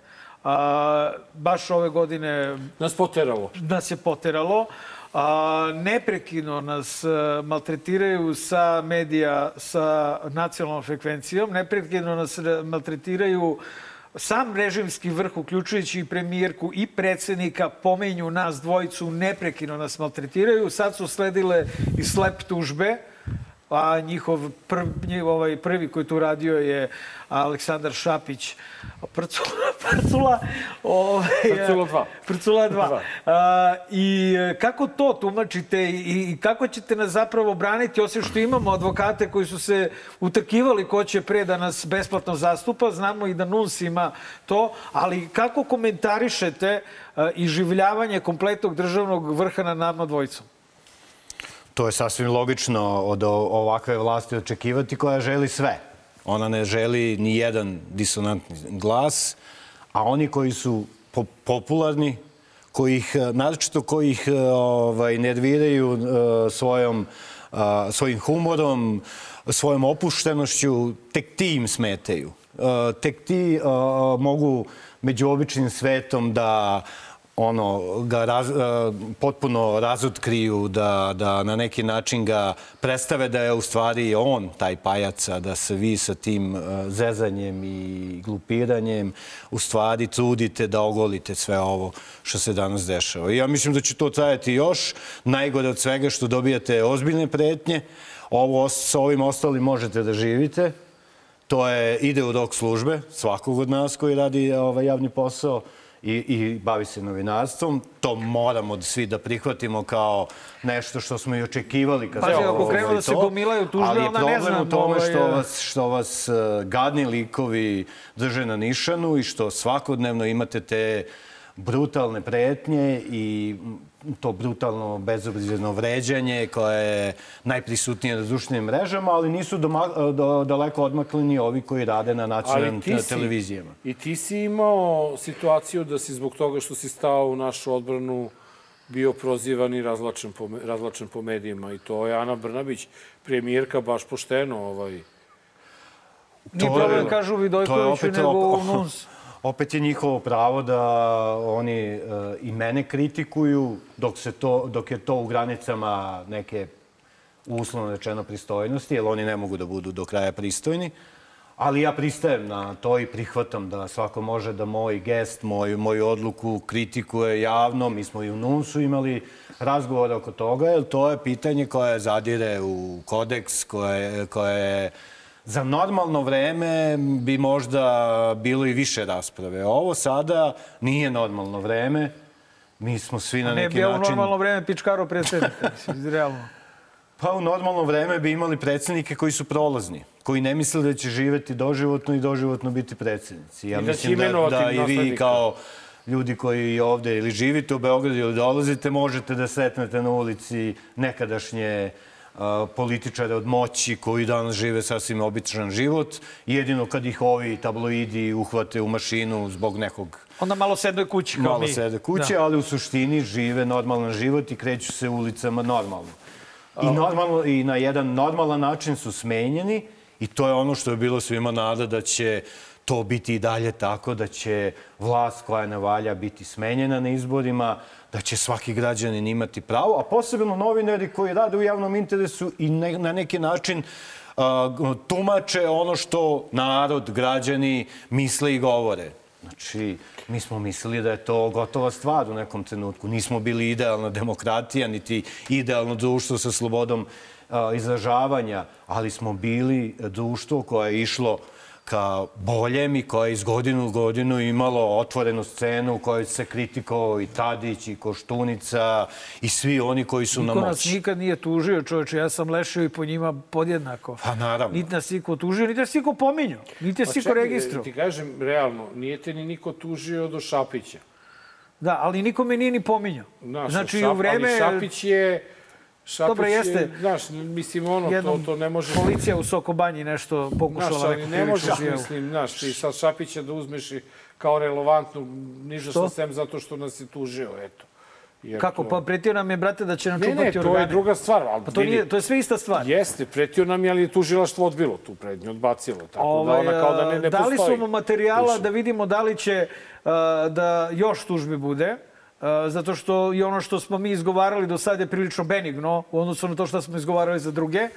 A, baš ove godine Nas poteralo. nas je poteralo. A, neprekidno nas a, maltretiraju sa medija sa nacionalnom frekvencijom, neprekidno nas e, maltretiraju sam režimski vrh, uključujući i premijerku i predsednika, pomenju nas dvojicu, neprekidno nas maltretiraju. Sad su sledile i slep tužbe, a njihov prv, njih, ovaj prvi koji tu radio je Aleksandar Šapić Prcula, Prcula, ovaj, Prcula 2. Prcula 2. A, I e, kako to tumačite i, i kako ćete nas zapravo braniti, osim što imamo advokate koji su se utrkivali ko će pre da nas besplatno zastupa, znamo i da NUNS ima to, ali kako komentarišete a, iživljavanje kompletnog državnog vrha na nama dvojicom? To je sasvim logično od ovakve vlasti očekivati koja želi sve. Ona ne želi ni jedan disonantni glas, a oni koji su po popularni, koji ih, e, naročito koji ih e, ovaj, nerviraju e, svojom, svojim humorom, svojom opuštenošću, tek ti im smetaju. Tek ti mogu među običnim svetom da ono, ga raz, e, potpuno razotkriju, da, da na neki način ga predstave da je u stvari on taj pajac, a da se vi sa tim e, zezanjem i glupiranjem u stvari trudite da ogolite sve ovo što se danas dešava. I ja mislim da će to trajati još. Najgore od svega što dobijate ozbiljne pretnje. Ovo, sa ovim ostalim možete da živite. To je, ide u rok službe svakog od nas koji radi ovaj, javni posao i, i bavi se novinarstvom. To moramo svi da prihvatimo kao nešto što smo i očekivali. Kad se ako krenu da se gomilaju tužbe, Ali je onda ne problem znam, u tome ovaj, što eh, vas, što vas eh, gadni likovi drže na nišanu i što svakodnevno imate te brutalne pretnje i to brutalno bezobzirno vređanje koje je najprisutnije na društvenim mrežama, ali nisu doma, do, daleko odmakli ni ovi koji rade na nacionalnim te- televizijama. I ti si imao situaciju da si zbog toga što si stao u našu odbranu bio prozivan i razlačen po, razlačen po medijima. I to je Ana Brnabić, premijerka, baš pošteno ovaj, Nije problem, kažu Vidojkoviću, nego u op- NUNS. Opet je njihovo pravo da oni e, i mene kritikuju dok, se to, dok je to u granicama neke uslovno rečeno pristojnosti, jer oni ne mogu da budu do kraja pristojni. Ali ja pristajem na to i prihvatam da svako može da moj gest, moj, moju odluku kritikuje javno. Mi smo i u NUNS-u imali razgovor oko toga, jer to je pitanje koje zadire u kodeks, koje, koje za normalno vreme bi možda bilo i više rasprave. Ovo sada nije normalno vreme. Mi smo svi na Ne neki bi ja u način... normalno vreme pičkaro predsjednika, mislim, realno. Pa u normalno vreme bi imali predsednike koji su prolazni, koji ne misle da će živeti doživotno i doživotno biti predsednici. Ja I da mislim da, imenovati da i vi kao ljudi koji ovde ili živite u Beogradu ili dolazite, možete da sretnete na ulici nekadašnje a, političare od moći koji danas žive sasvim običan život. Jedino kad ih ovi tabloidi uhvate u mašinu zbog nekog Onda malo sednoj kući kao malo mi. sede kuće, Da. ali u suštini žive normalan život i kreću se ulicama normalno. I, normalno, I na jedan normalan način su smenjeni i to je ono što je bilo svima nada da će to biti i dalje tako, da će vlast koja ne valja biti smenjena na izborima, da će svaki građanin imati pravo, a posebno novinari koji rade u javnom interesu i ne, na neki način tumače ono što narod, građani misle i govore. Znači, mi smo mislili da je to gotova stvar u nekom trenutku. Nismo bili idealna demokratija, niti idealno društvo sa slobodom izražavanja, ali smo bili društvo koje je išlo ka boljem i koje je iz godinu u godinu imalo otvorenu scenu u kojoj se kritikovao i Tadić i Koštunica i svi oni koji su Niko na nas moći. nikad nije tužio, čoveče. Ja sam lešio i po njima podjednako. Pa naravno. Niti nas niko tužio, niti nas niko pominjao. Niti nas Pa niko čekaj, registrovao. Ti kažem, realno, nije te ni niko tužio do Šapića. Da, ali nikome nije ni pominjao. Znaš, znači, Šap- u vreme... Ali Šapić je... Šapić Dobro, je, jeste. Znaš, mislim, ono, to, jednom to ne može... policija u Sokobanji nešto pokušala Znaš, neku ne možeš, prijavu. mislim, znaš, ti sad Šapića da uzmeš i kao relevantnu, niža sa sem zato što nas je tužio, eto. Jer Kako? to- Pa pretio nam je, brate, da će nam Ne, čupati ne, to organe. je druga stvar. Ali Pa to, nije, to je sve ista stvar. Jeste, pretio nam je, ali je tužilaštvo odbilo tu prednju, odbacilo. Tako Ovaj, da ona kao da ne, ne dali postoji. su mu materijala više. da vidimo da li će uh, da još tužbi bude. Uh, zato što i ono što smo mi izgovarali do sada je prilično benigno u odnosu na to što smo izgovarali za druge.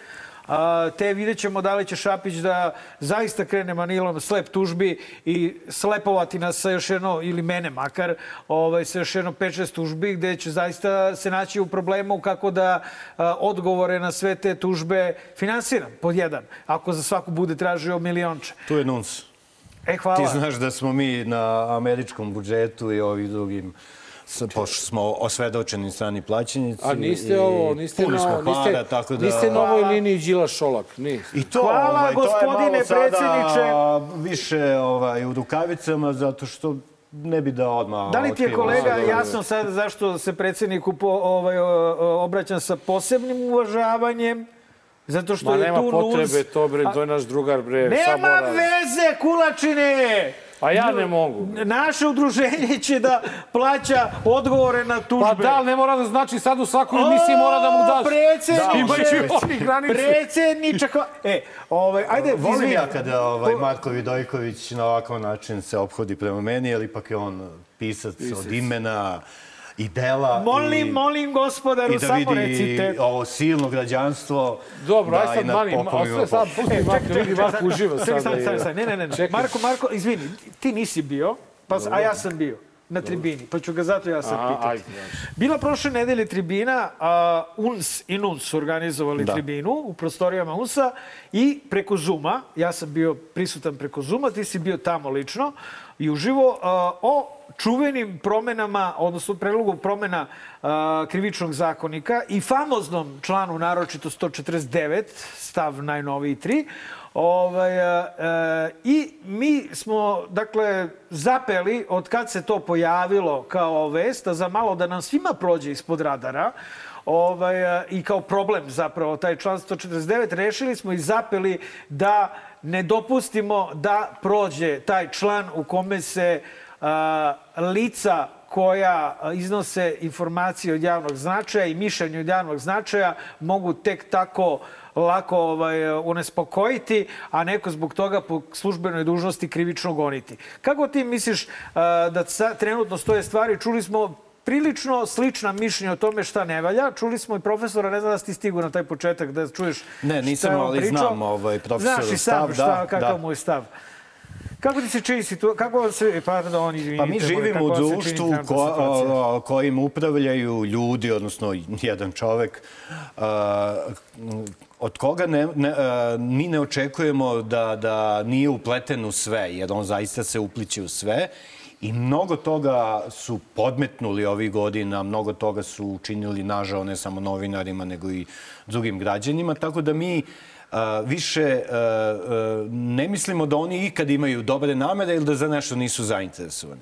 A, te vidjet ćemo da li će Šapić da zaista krene manilom slep tužbi i slepovati nas sa još jedno, ili mene makar, ovaj, sa još jedno 5-6 tužbi gde će zaista se naći u problemu kako da a, odgovore na sve te tužbe finansiram, pod jedan. Ako za svaku bude tražio milionče. Tu je NUNS. E, hvala. Ti znaš da smo mi na američkom budžetu i ovim drugim pošto smo osvedočeni strani plaćenici. A niste ovo, niste puni na, smo niste, para, tako da... niste na ovoj liniji Đila Šolak, niste. I to, Hvala, ovaj, to je gospodine malo sada više ovaj, u rukavicama, zato što ne bi da odmah... Da li ti je kolega jasno sad zašto se predsjedniku po, ovaj, obraćam sa posebnim uvažavanjem? Zato što Ma je nema tu potrebe, NUNS. to bre, to je naš drugar bre. Nema Sabora. veze, kulačine! A ja ne mogu. Naše udruženje će da plaća odgovore na tužbe. Pa da, ali ne mora da znači sad u svakoj emisiji mora da mu daš. Oni granice. predsjedniče, hva- e, ovaj, ajde, Volim izvini. ja kada ovaj, Marko Vidojković na ovakav način se obhodi prema meni, jer ipak je on pisac, od imena i dela. Molim, i, molim gospodaru, i da samo vidi recite. ovo silno građanstvo. Dobro, aj da sad i na mani, ostaje sad, pusti Marko, vidi Marko uživa Čekaj, sad. stani, je- stani, ne, ne, ne, ne. Čekaj. Marko, Marko, izvini, ti nisi bio, pa, a ja sam bio na tribini, pa ću ga zato ja sad pitati. ajde. Bila prošle nedelje tribina, a, UNS i NUNS organizovali Da. tribinu u prostorijama UNS-a i preko Zuma, ja sam bio prisutan preko Zuma, ti si bio tamo lično i uživo o čuvenim promenama, odnosno predlogu promena krivičnog zakonika i famoznom članu, naročito 149, stav najnoviji 3, Ovaj, e, I mi smo, dakle, zapeli od kad se to pojavilo kao vest, a za malo da nam svima prođe ispod radara, ovaj, e, i kao problem zapravo taj član 149, rešili smo i zapeli da ne dopustimo da prođe taj član u kome se a, lica koja a, iznose informacije od javnog značaja i mišljenje od javnog značaja mogu tek tako lako ovaj, unespokojiti, a neko zbog toga po službenoj dužnosti krivično goniti. Kako ti misliš da trenutno stoje stvari? Čuli smo prilično slična mišljenja o tome šta ne valja. Čuli smo i profesora, ne znam da si ti stigu na taj početak da čuješ Ne, nisam, šta je on ali pričao. znam, ovaj, profesorov Znaš i sam stav, šta, da, kakav da. mu je stav. Kako ti se čini situacija? Kako se... Pardon, izvinite. Pa mi živimo u društvu ko, kojim upravljaju ljudi, odnosno jedan čovek, a, od koga ne, ne, a, mi ne očekujemo da, da nije upleten u sve, jer on zaista se upliće u sve. I mnogo toga su podmetnuli ovih godina, mnogo toga su učinili, nažao, ne samo novinarima, nego i drugim građanima. Tako da mi a, više a, a, ne mislimo da oni ikad imaju dobre namere ili da za nešto nisu zainteresovani.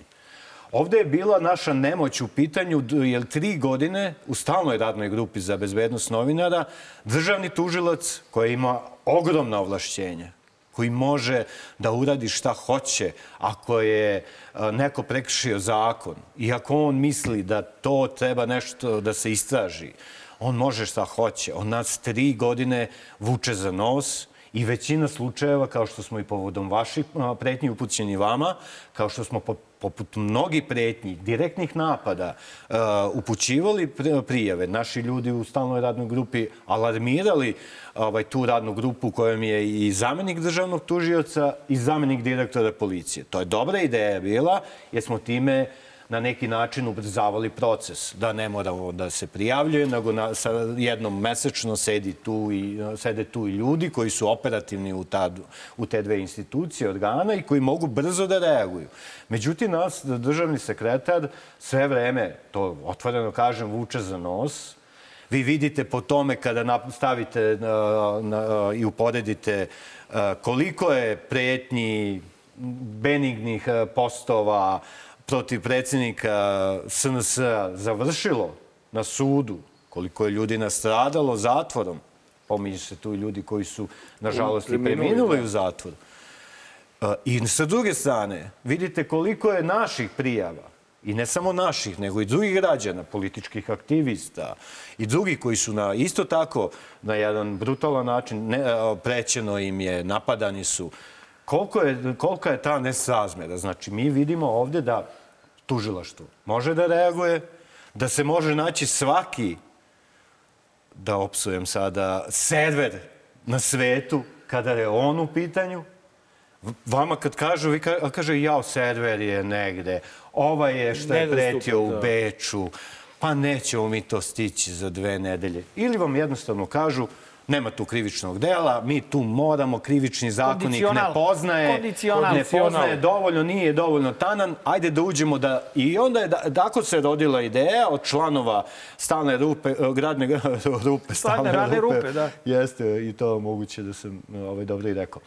Ovde je bila naša nemoć u pitanju, jer tri godine u stalnoj radnoj grupi za bezbednost novinara državni tužilac koji ima ogromna ovlašćenja, koji može da uradi šta hoće ako je a, neko prekršio zakon i ako on misli da to treba nešto da se istraži, on može šta hoće. On nas tri godine vuče za nos i većina slučajeva, kao što smo i povodom vaših pretnji upućeni vama, kao što smo po, poput mnogih pretnji, direktnih napada, upućivali pri- prijave. Naši ljudi u stalnoj radnoj grupi alarmirali ovaj, tu radnu grupu kojom je i zamenik državnog tužioca i zamenik direktora policije. To je dobra ideja bila, jer smo time na neki način ubrzavali proces, da ne moramo da se prijavljuje, nego na, sa jednom mesečno sedi tu i, sede tu i ljudi koji su operativni u, ta, u te dve institucije, organa i koji mogu brzo da reaguju. Međutim, nas državni sekretar sve vreme, to otvoreno kažem, vuče za nos, Vi vidite po tome kada stavite na, na, i uporedite a, koliko je pretnji benignih postova, protiv predsjednika SNS završilo na sudu, koliko je ljudi nastradalo zatvorom, pominju se tu ljudi koji su, nažalost, i Preminuli, preminuli da. u zatvoru. E, I sa druge strane, vidite koliko je naših prijava, i ne samo naših, nego i drugih građana, političkih aktivista i drugih koji su na, isto tako na jedan brutalan način ne, e, prećeno im je, napadani su. Koliko je, kolika je ta nesrazmera? Znači, mi vidimo ovde da tužilaštvo može da reaguje, da se može naći svaki da opsujem sada, server na svetu kada je on u pitanju. Vama kad kažu, vi ka, kaže, jao, server je negde, ovaj je šta je pretio u da. Beču, pa nećemo mi to stići za dve nedelje. Ili vam jednostavno kažu, nema tu krivičnog dela, mi tu moramo, krivični zakonik ne poznaje, ne poznaje dovoljno, nije dovoljno tanan, ajde da uđemo da... I onda je, da, tako se rodila ideja od članova stalne rupe, eh, gradne rupe, Stalne radne rupe, da. Jeste, i to moguće da sam ovaj, dobro i rekao.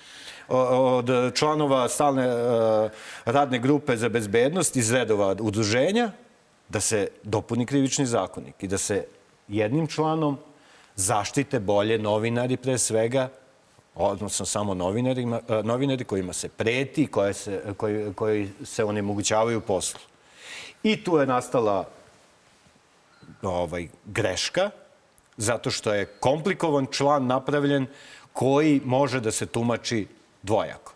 Od članova stalne eh, radne grupe za bezbednost iz redova udruženja da se dopuni krivični zakonik i da se jednim članom zaštite bolje novinari pre svega, odnosno samo novinarima, eh, novinari kojima se preti, koje koji, se onemogućavaju poslu. I tu je nastala ovaj, greška, zato što je komplikovan član napravljen koji može da se tumači dvojako.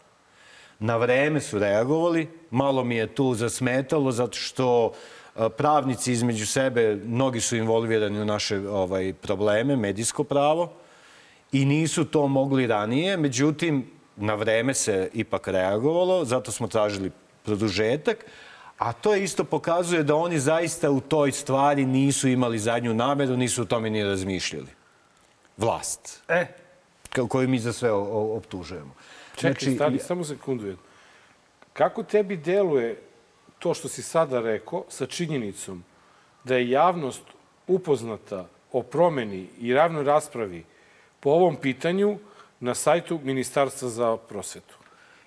Na vreme su reagovali, malo mi je tu zasmetalo zato što pravnici između sebe, mnogi su involvirani u naše ovaj, probleme, medijsko pravo, i nisu to mogli ranije, međutim, na vreme se ipak reagovalo, zato smo tražili produžetak, a to isto pokazuje da oni zaista u toj stvari nisu imali zadnju nameru, nisu o tome ni razmišljali. Vlast, E, koju mi za sve optužujemo. Čekaj, Znači, stani, ja- samo sekundu jednu. Kako tebi deluje to što si sada rekao sa činjenicom da je javnost upoznata o promeni i ravnoj raspravi po ovom pitanju na sajtu Ministarstva za prosvetu?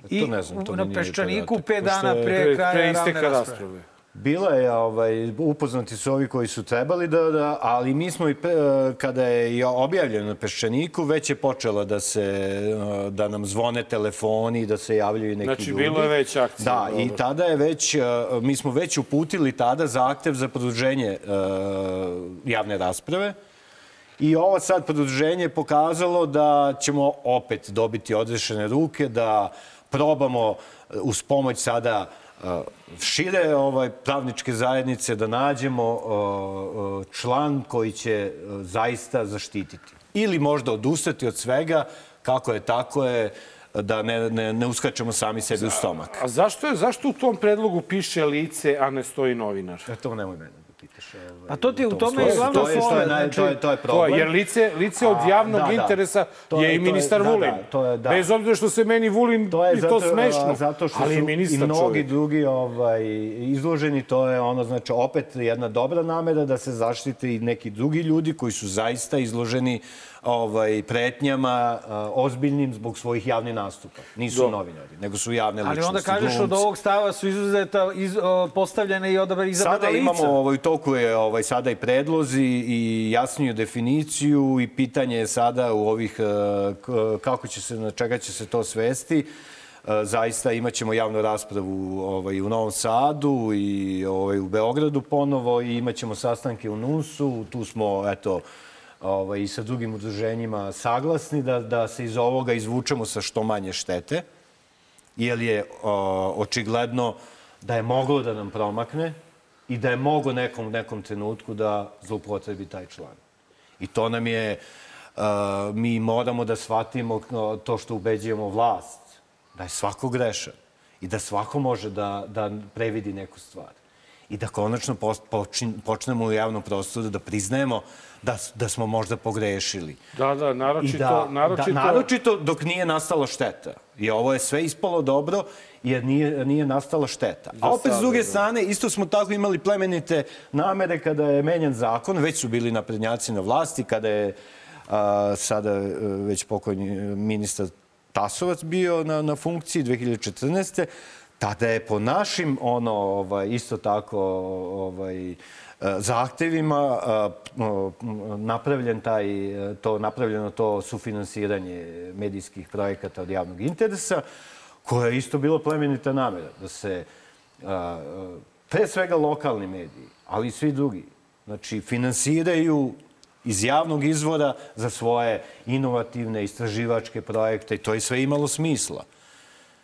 I To ne znam, to na Peščaniku podatak, pet pošto dana je- pre Pre, kraja pre ravne isteka rasprave. rasprave. Bilo je, ovaj, upoznati su ovi koji su trebali da, da ali mi smo i pre, kada je i objavljeno na Peščaniku, već je počela da se, eh, da nam zvone telefoni, da se javljaju neki Znači, ljudi. bilo je već akcija, Da, i dobro. tada je već, eh, mi smo već uputili tada zahtev za produženje javne rasprave. I ovo sad produženje je pokazalo da ćemo opet dobiti odrešene ruke, da probamo uz pomoć sada eh, šire ovaj pravničke zajednice da nađemo član koji će eh, zaista zaštititi. Ili možda odustati od svega, kako je tako je, da ne, ne, ne uskačemo sami sebi u stomak. A zašto, je, zašto u tom predlogu piše lice, a ne stoji novinar? E, to nemoj mene da pitaš. Ovaj, Pa to ti u tom tome je glavna to je, to fora, je, naj, to je, to je To, problem. je, jer lice, lice od A, javnog da, da. interesa To je, je- i to je- ministar da, da, Vulin. to je- da. Bez obzira što se meni Vulin To je i zato, to smešno, a, zato što ali su i ministar mnogi čovjek. drugi ovaj, izloženi, to je ono, znači, opet jedna dobra namera da se zaštite i neki drugi ljudi koji su zaista izloženi ovaj, pretnjama a, ozbiljnim zbog svojih javnih nastupa. Nisu Do. novinari, nego su javne Ali ličnosti. onda kažeš od glumci. ovog stava su izuzeta iz, o, postavljene i odabra izabrana Sada lica. imamo ovaj, toku je ovaj, sada i predlozi i jasniju definiciju i pitanje je sada u ovih k- kako će se, na čega će se to svesti. Eh, Zaista imaćemo javnu raspravu ovaj, u Novom Sadu i ovaj, u Beogradu ponovo i imaćemo sastanke u NUNS-u. Tu smo, eto, ovaj, i sa drugim udruženjima saglasni da, da se iz ovoga izvučemo sa što manje štete jer je o, očigledno da je moglo da nam promakne i da je mogo nekom nekom trenutku da zloupotrebi taj član. I to nam je, a, mi moramo da shvatimo to što ubeđujemo vlast, da je svako grešan i da svako može da, da previdi neku stvar. I da konačno počin, počnemo u javnom prostoru da priznajemo da, da smo možda pogrešili. Da, da, I naročito, da, naročito, da, naročito dok nije nastala šteta. I ovo je sve ispalo dobro jer nije, nije nastala šteta. A opet, sada, s druge da. strane, isto smo tako imali plemenite namere kada je menjan zakon, već su bili naprednjaci na vlasti, kada je a, sada e, već pokojni e, ministar Tasovac bio na, na funkciji 2014. tada je po našim ono ovaj isto tako ovaj e, zahtevima e, napravljen taj to napravljeno to sufinansiranje medijskih projekata od javnog interesa koja je isto bilo plemenita namera da se pre svega lokalni mediji, ali i svi drugi, znači finansiraju iz javnog izvora za svoje inovativne istraživačke projekte i to je sve imalo smisla.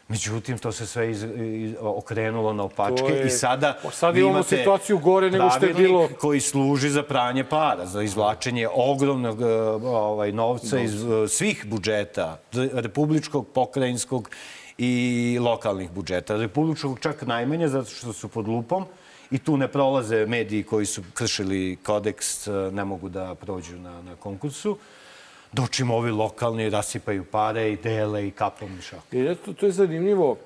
Međutim, to se sve iz, iz, okrenulo na opačke je- i sada Sad vi imamo situaciju gore nego što je bilo. koji služi za pranje para, za izvlačenje ogromnog e, ovaj, novca iz e, svih budžeta, republičkog, pokrajinskog i lokalnih budžeta. Republičkog čak najmanje, zato što su pod lupom i tu ne prolaze mediji koji su kršili kodeks, e, ne mogu da prođu na, na konkursu. Dočim ovi lokalni rasipaju pare i dele i kapom i šakom. I eto, to je zanimljivo.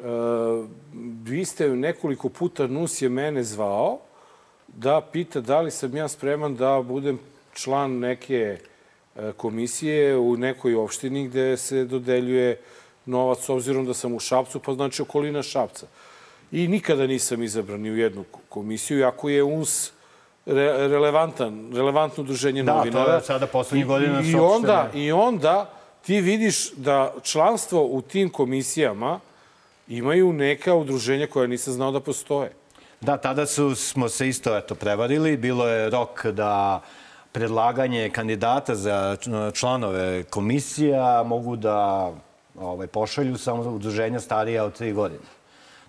E, vi ste nekoliko puta NUS je mene zvao da pita da li sam ja spreman da budem član neke e, komisije u nekoj opštini gde se dodeljuje novac s obzirom da sam u Šapcu, pa znači okolina Šapca. I nikada nisam izabran ni u jednu komisiju, iako je UNS re, relevantan, relevantno udruženje Da, to je novinara. sada poslednjih godina I, i, onda, I onda ti vidiš da članstvo u tim komisijama imaju neka udruženja koja nisam znao da postoje. Da, tada su, smo se isto eto, prevarili. Bilo je rok da predlaganje kandidata za članove komisija mogu da ovaj, pošalju samo udruženja starija od tri godine.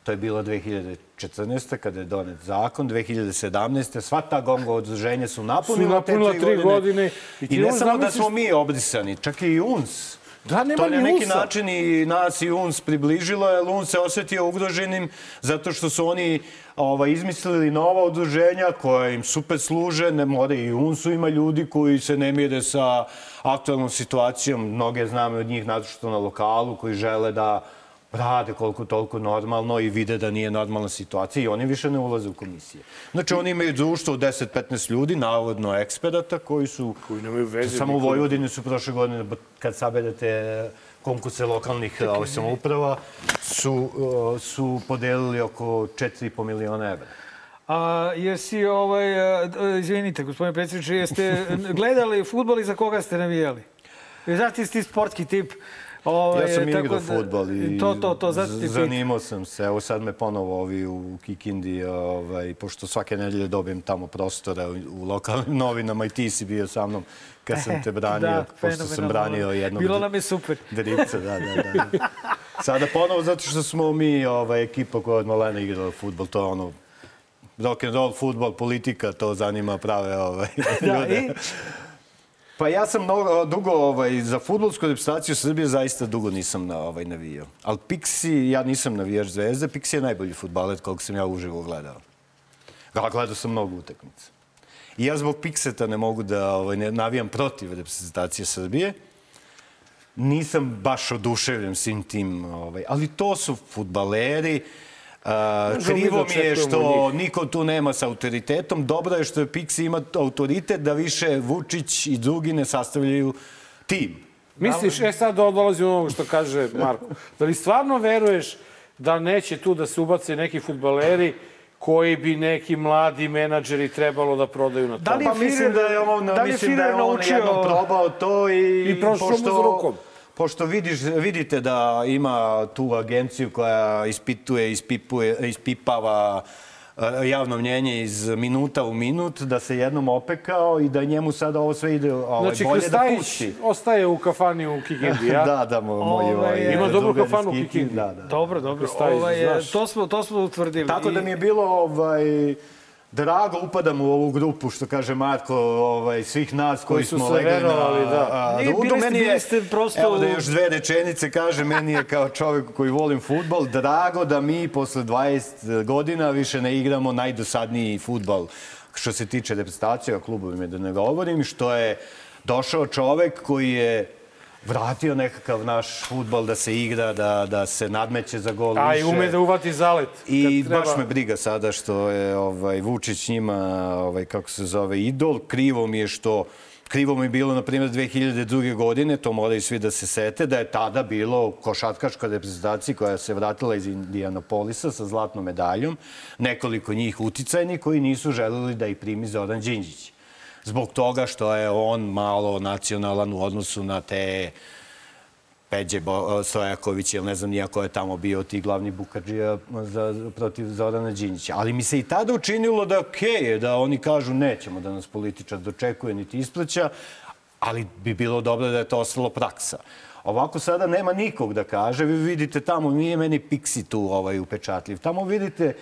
To je bilo 2014. kada je donet zakon, 2017. Sva ta gonga udruženja su napunila, Su napunila te tri tri godine. I, I ne samo da smo mi obrisani, čak i UNS. Da, nema to je na neki UNS-a. način i nas i UNS približilo, jer UNS se osetio ugroženim zato što su oni ovaj, izmislili nova udruženja koja im super služe, ne mora i UNS-u ima ljudi koji se ne mire sa aktualnom situacijom, mnoge znamo od njih, naročito na lokalu, koji žele da rade koliko toliko normalno i vide da nije normalna situacija i oni više ne ulaze u komisije. Znači, oni imaju društvo od 10-15 ljudi, navodno eksperata, koji su... Koji nemaju veze Samo u. Vojvodini su prošle godine, kad saberete konkurse lokalnih ovaj, samouprava, su, su podelili oko 4,5 miliona evra. A jesi, ovaj, d- izvinite, gospodine predsjedniče, jeste gledali futbol i za koga ste navijali? Si ti sportski tip. Ovaj, Ja sam tako igrao da- i To, to, to, zato ti zanimao sam se. Evo sad me ponovo ovi u Kikindi, ovaj, pošto svake nedelje dobijem tamo prostora u, u lokalnim novinama i ti si bio sa mnom kad sam te branio, Da, pošto sam branio jednog Bilo nam je super. dripca. Da, da, da. Sada ponovo zato što smo mi ovaj, ekipa koja od malena igrala futbol, to je ono rock and roll, futbol, politika, to zanima prave ovaj, Da, ljude. i? Pa ja sam mnogo, dugo ovaj, za futbolsku reprezentaciju Srbije zaista dugo nisam na, ovaj, navijao. Ali Pixi, ja nisam navijač zvezde, Pixi je najbolji futbaler koliko sam ja uživo gledao. Gledao sam mnogo utakmica. I ja zbog Pixeta ne mogu da ovaj, ne navijam protiv reprezentacije Srbije. Nisam baš oduševljen svim tim, ovaj, ali to su futbaleri. Uh, krivo da mi je što niko tu nema sa autoritetom. Dobro je što je Pixi ima autoritet da više Vučić i drugi ne sastavljaju tim. Misliš, e sad dolazi do onoga što kaže Marko, da li stvarno veruješ da neće tu da se ubace neki futbaleri koji bi neki mladi menadžeri trebalo da prodaju na to? Da li je Pa mislim Firer- da je on, da li je mislim da je on naučio- jednom probao to i, I prošlo mu za rukom. Pošto vidiš, vidite da ima tu agenciju koja ispituje, ispipuje, ispipava e, javno mnjenje iz minuta u minut, da se jednom opekao i da njemu sada ovo sve ide ovaj, Znači, bolje da Krstajić pusti. ostaje u kafani u Kikindi, ja? Da, da, mo- moj Ovaj, ovaj, Ima dobru kafanu u Kikindi. Da, da. Dobro, dobro. Krstajić, Ovaj, znaš. to, smo, to smo utvrdili. Tako da mi je bilo ovaj, drago upadam u ovu grupu, što kaže Marko, ovaj, svih nas koji, Koji su smo legli na da. a, Nije, rudu. bili Meni je, bili ste prosto- Evo da još dve rečenice kaže, meni je kao čovjek koji volim futbol, drago da mi posle 20 godina više ne igramo najdosadniji futbol što se tiče reprezentacije, a klubovima da ne govorim, što je došao čovek koji je vratio nekakav naš futbol da se igra, da, da se nadmeće za gol A više. i ume da uvati zalet. I treba. baš me briga sada što je ovaj, Vučić njima, ovaj, kako se zove, idol. Krivo mi je što krivo mi je bilo, na primjer, 2002. godine, to moraju svi da se sete, da je tada bilo košarkaška reprezentacija koja se vratila iz Indianapolisa sa zlatnom medaljom, nekoliko njih uticajni koji nisu želeli da ih primi Zoran Đinđić. Zbog toga što je on malo nacionalan u odnosu na te Peđe Bo- Stojaković, ili ne znam nijako je tamo bio ti glavni bukađija za, protiv Zorana Đinjića. Ali mi se i tada učinilo da okej je, da oni kažu nećemo da nas političar dočekuje niti isplaća, ali bi bilo dobro da je to ostalo praksa. Ovako sada nema nikog da kaže, vi vidite tamo, nije meni Pixi tu ovaj, upečatljiv, tamo vidite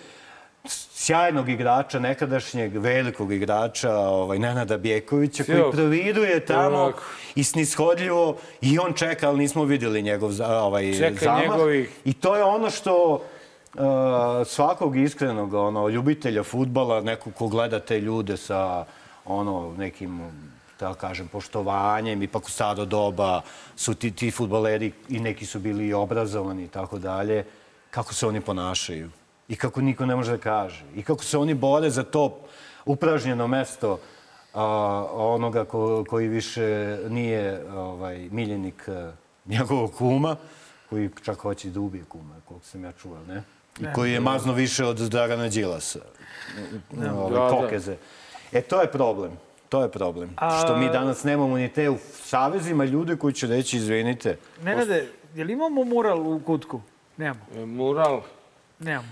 sjajnog igrača, nekadašnjeg velikog igrača, ovaj, Nenada Bjekovića, koji providuje tamo Ovako. i snishodljivo i on čeka, ali nismo videli njegov ovaj, Čeka zamah. njegovih- I to je ono što uh, svakog iskrenog ono, ljubitelja futbala, nekog ko gleda te ljude sa ono, nekim da kažem, poštovanjem, ipak u staro doba su ti, ti futbaleri i neki su bili i obrazovani i tako dalje, kako se oni ponašaju i kako niko ne može da kaže i kako se oni bore za to upražnjeno mesto a, onoga ko, koji više nije ovaj, miljenik a, njegovog kuma, koji čak hoće da ubije kuma, koliko sam ja čuo, ne? I koji je mazno više od Dragana Đilasa, Ne. ovaj, Da, da. kokeze. E, to je problem. To je problem. A- Što mi danas nemamo ni te u savezima ljude koji će reći, izvinite, Nenade, je li imamo mural u kutku? Nemamo. Mural? Nemamo.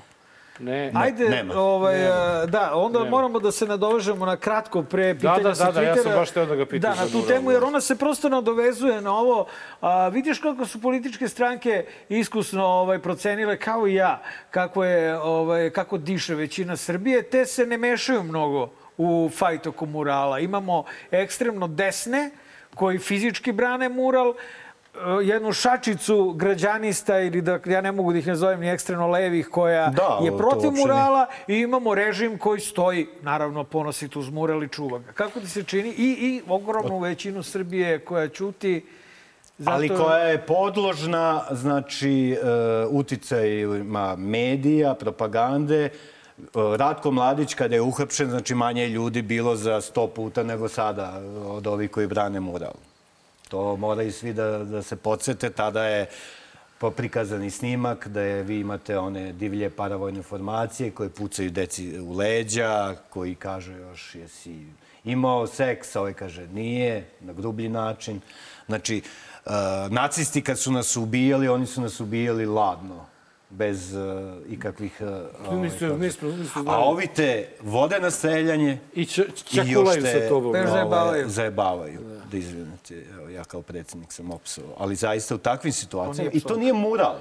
Ne, Ajde, nema. ovaj, Nema. da, onda Nema. moramo da se nadovežemo na kratko pre Da, pitanja da, sa da, da, ja sam Twittera. baš hteo da ga pitam Da, za na tu temu, jer da. ona se prosto nadovezuje na ovo. A, vidiš kako su političke stranke iskusno ovaj, procenile, kao i ja, kako, je, ovaj, kako diše većina Srbije, te se ne mešaju mnogo u fajt oko murala. Imamo ekstremno desne, koji fizički brane mural, jednu šačicu građanista ili da ja ne mogu da ih nazovem ni ekstremno levih koja Da, je protiv murala i imamo režim koji stoji, naravno ponosi tu mural i čuva ga. Kako ti se čini? I, i ogromnu većinu Srbije koja ćuti zato... Ali koja je podložna, znači, uh, uticajima medija, propagande. Uh, Ratko Mladić, kada je uhapšen, znači manje je ljudi bilo za sto puta nego sada od ovih koji brane mural. To moraju svi da, da se podsjete. Tada je prikazani snimak da je, vi imate one divlje paravojne formacije koje pucaju deci u leđa, koji kažu još jesi imao seks, ovaj kaže nije, na grublji način. Znači, uh, nacisti kad su nas ubijali, oni su nas ubijali ladno, bez uh, ikakvih... Uh, Nisu- kako- nismo- nismo a znali. ovi te vode na streljanje I č- i još čakulaju te sa tobom. Još zajebavaju. zajebavaju. Da izvinete, evo, ja kao predsjednik sam opsao. Ali zaista u takvim situacijama, i to nije mural.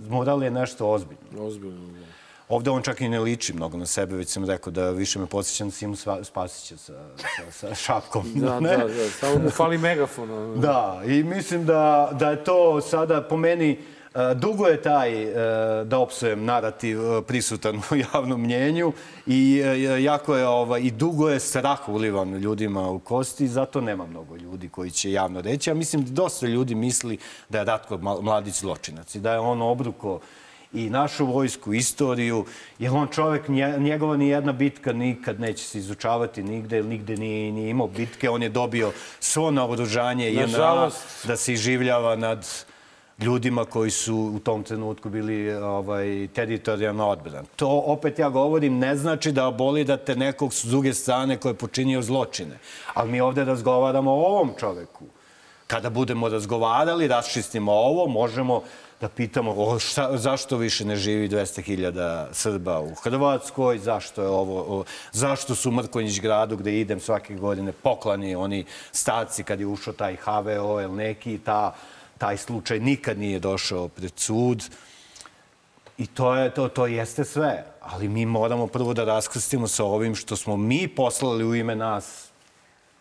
Mural je nešto ozbiljno. Ozbiljno. da. Ovde on čak i ne liči mnogo na sebe, već sam rekao da više me podsjeća na Simu Spasića sa, sa, sa šapkom. Da, ne? da, da, samo mu fali megafon. Da, i mislim da, da je to sada po meni dugo je taj, e, da opsujem, narativ e, prisutan u javnom mnjenju i e, jako je, ovaj, i dugo je strah ulivan ljudima u kosti, zato nema mnogo ljudi koji će javno reći. Ja mislim da dosta ljudi misli da je Ratko Mladić zločinac i da je on obruko i našu vojsku, istoriju, jer on čovek, nje- njegova ni jedna bitka nikad neće se izučavati nigde, nigde nije, nije imao bitke. On je dobio svo naoružanje JNA da se iživljava nad ljudima koji su u tom trenutku bili ovaj, teritorijalno odbran. To, opet ja govorim, ne znači da abolidate nekog s druge strane ko je počinio zločine. Ali mi ovde razgovaramo o ovom čoveku. Kada budemo razgovarali, raščistimo ovo, možemo da pitamo o, šta, zašto više ne živi 200.000 Srba u Hrvatskoj, zašto je ovo, o, zašto su u Mrkonjić gradu gde idem svake godine poklani oni staci kad je ušao taj HVO ili neki, ta, taj slučaj nikad nije došao pred sud. I to, je, to, to jeste sve. Ali mi moramo prvo da raskrstimo sa ovim što smo mi poslali u ime nas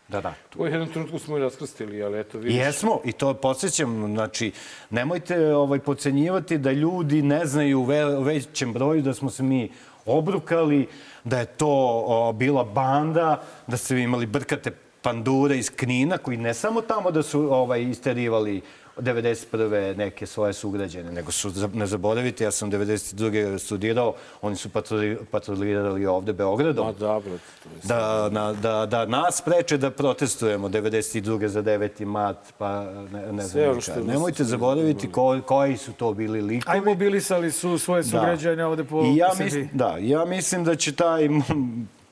da ratu. U jednom trenutku smo i raskrstili, ali eto, vidiš. Jesmo, i to podsjećam, znači, nemojte ovaj, pocenjivati da ljudi ne znaju u ve, većem broju da smo se mi obrukali, da je to o, bila banda, da ste vi imali brkate pandure iz Knina, koji ne samo tamo da su ovaj, isterivali 91. neke svoje sugrađene, nego su, ne zaboravite, ja sam 92. studirao, oni su patroli- patrolirali ovde Beogradom. Ma da, brate, to je Da, na, da, da nas preče da protestujemo 92. za 9. mart, pa ne, ne znam Nemojte zaboraviti ko, koji su to bili likovi. Aj mobilisali su svoje sugrađane ovde po I ja Srbiji. mislim, da, ja mislim da će taj,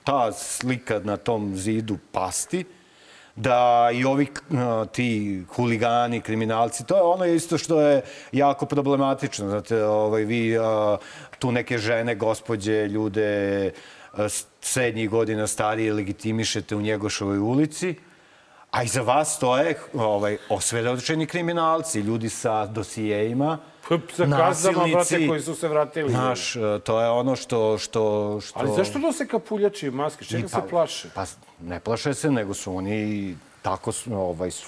ta slika na tom zidu pasti, da i ovi ti huligani, kriminalci, to je ono isto što je jako problematično. Znate, ovaj, vi tu neke žene, gospođe, ljude srednjih godina starije legitimišete u Njegošovoj ulici, a iza vas stoje ovaj, osvedočeni kriminalci, ljudi sa dosijejima, Sa kazdama, brate, koji su se vratili. Znaš, e, to je ono što... što, što... Ali zašto nose kapuljače i maske? Čega se plaše? Pa ne plaše se, nego su oni tako su, ovaj, su...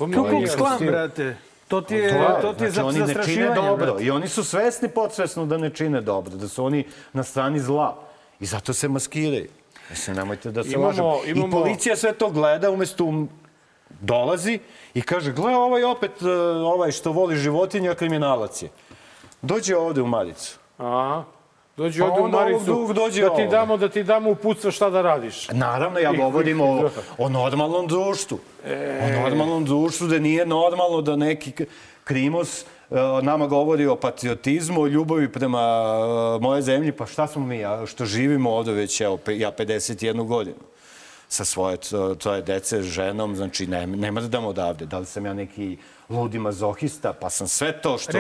Klan, stil. brate. To ti je, To to ti je znači, za, oni ne čine dobro. brate. I oni su svesni podsvesno da ne čine dobro, da su oni na strani zla. I zato se maskiraju. Mislim, nemojte da se Imamo- lažemo. imamo- I policija sve to gleda, umesto um- dolazi i kaže, gle, ovaj opet, e, ovaj što voli životinja, kriminalac je. Dođe ovde u Maricu. Aha. Dođi Pa ovde u Maricu, dođe da ti damo, da ti damo uputstva šta da radiš. Naravno, ja govorim o, o normalnom društvu. E. O normalnom društvu da nije normalno da neki krimos e, nama govori o patriotizmu, o ljubavi prema e, moje zemlji. Pa šta smo mi, što živimo ovde već, evo, ja 51 godinu sa svoje troje dece, ženom, znači ne, nema da dam odavde. Da li sam ja neki ludi mazohista, pa sam sve to što,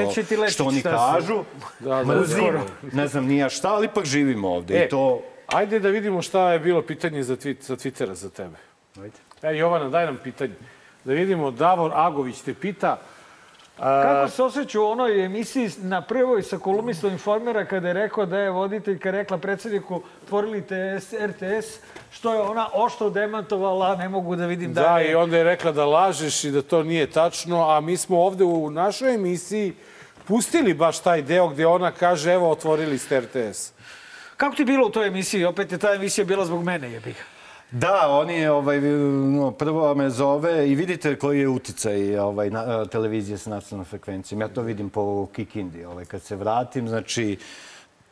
što oni kažu, Da, da, da. ne znam ni ja šta, ali ipak živimo ovde. E, I to... Ajde da vidimo šta je bilo pitanje za, tweet, za Twittera za tebe. Ajde. E, Jovana, daj nam pitanje. Da vidimo, Davor Agović te pita... Kako se osjeća u onoj emisiji na prvoj sa kolumnistom informera kada je rekao da je voditeljka rekla predsjedniku tvorili TS, RTS, što je ona ošto demantovala, ne mogu da vidim Da, dalje. i onda je rekla da lažeš i da to nije tačno, a mi smo ovde u našoj emisiji pustili baš taj deo gde ona kaže, evo, otvorili ste RTS. Kako ti bilo u toj emisiji? Opet je ta emisija bila zbog mene, jebi ga. Da, oni je, ovaj, no, prvo me zove i vidite koji je uticaj ovaj, na, televizije sa nacionalnom frekvencijom. Ja to vidim po Kikindi. Ovaj, kad se vratim, znači,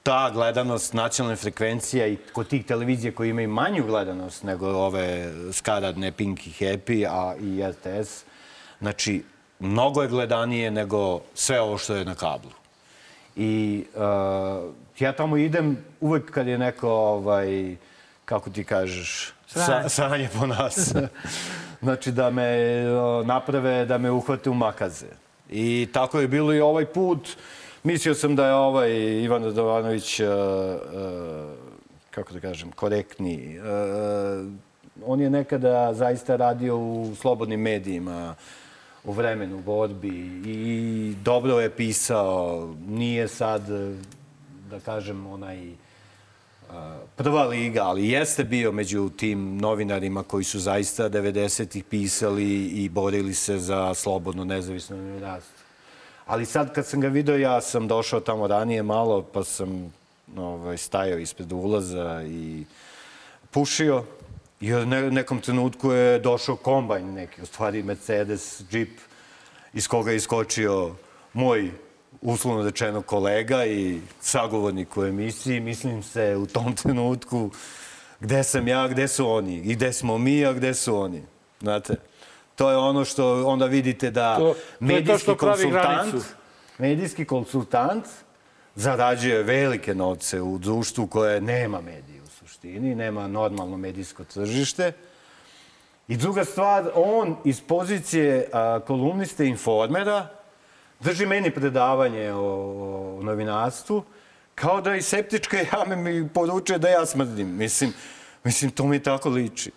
ta gledanost nacionalne frekvencije i kod tih televizija koji imaju manju gledanost nego ove skaradne Pink i Happy, a i RTS, znači, mnogo je gledanije nego sve ovo što je na kablu. I uh, ja tamo idem uvek kad je neko, ovaj, kako ti kažeš, Sranje. sa, sranje po nas. znači da me naprave, da me uhvate u makaze. I tako je bilo i ovaj put. Mislio sam da je ovaj Ivan Radovanović, uh, uh, kako da kažem, korektni. Uh, on je nekada zaista radio u slobodnim medijima, u vremenu, u borbi i dobro je pisao. Nije sad, da kažem, onaj prva liga, ali jeste bio među tim novinarima koji su zaista 90-ih pisali i borili se za slobodno, nezavisno novinarstvo. Ali sad kad sam ga video, ja sam došao tamo ranije malo, pa sam ovaj, stajao ispred ulaza i pušio. I u ne- nekom trenutku je došao kombajn neki, u stvari Mercedes, Jeep, iz koga je iskočio moj uslovno rečeno kolega i sagovornik u emisiji. Mislim se u tom trenutku gde sam ja, gde su oni i gde smo mi, a gde su oni. Znate, to je ono što onda vidite da To- to pravi konsultant, medijski konsultant zarađuje velike novce u društvu koje nema medije u suštini, nema normalno medijsko tržište. I druga stvar, on iz pozicije kolumniste informera drži meni predavanje o, o novinarstvu, kao da iz septičke jame mi poručuje da ja smrdim. Mislim, mislim, to mi tako liči.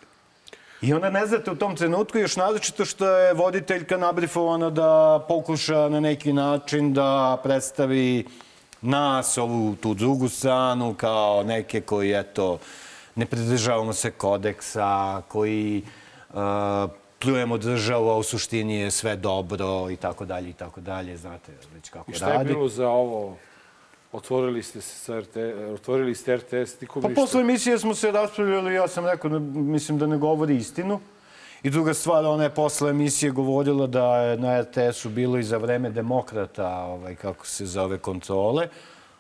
I onda ne znate u tom trenutku, još naročito što je voditeljka nabrifovana da pokuša na neki način da predstavi nas, ovu tu drugu stranu, kao neke koji, eto, ne pridržavamo se kodeksa, koji uh, pljujemo državu, a u suštini je sve dobro i tako dalje i tako dalje. Znate već kako I šta je radi. bilo za ovo? Otvorili ste se sa RT, otvorili ste RTS, nikom Pa ništa. posle emisije smo se raspravljali, ja sam rekao, da, mislim da ne govori istinu. I druga stvar, ona je posle emisije govorila da je na RTS-u bilo i za vreme demokrata, ovaj, kako se zove, kontrole.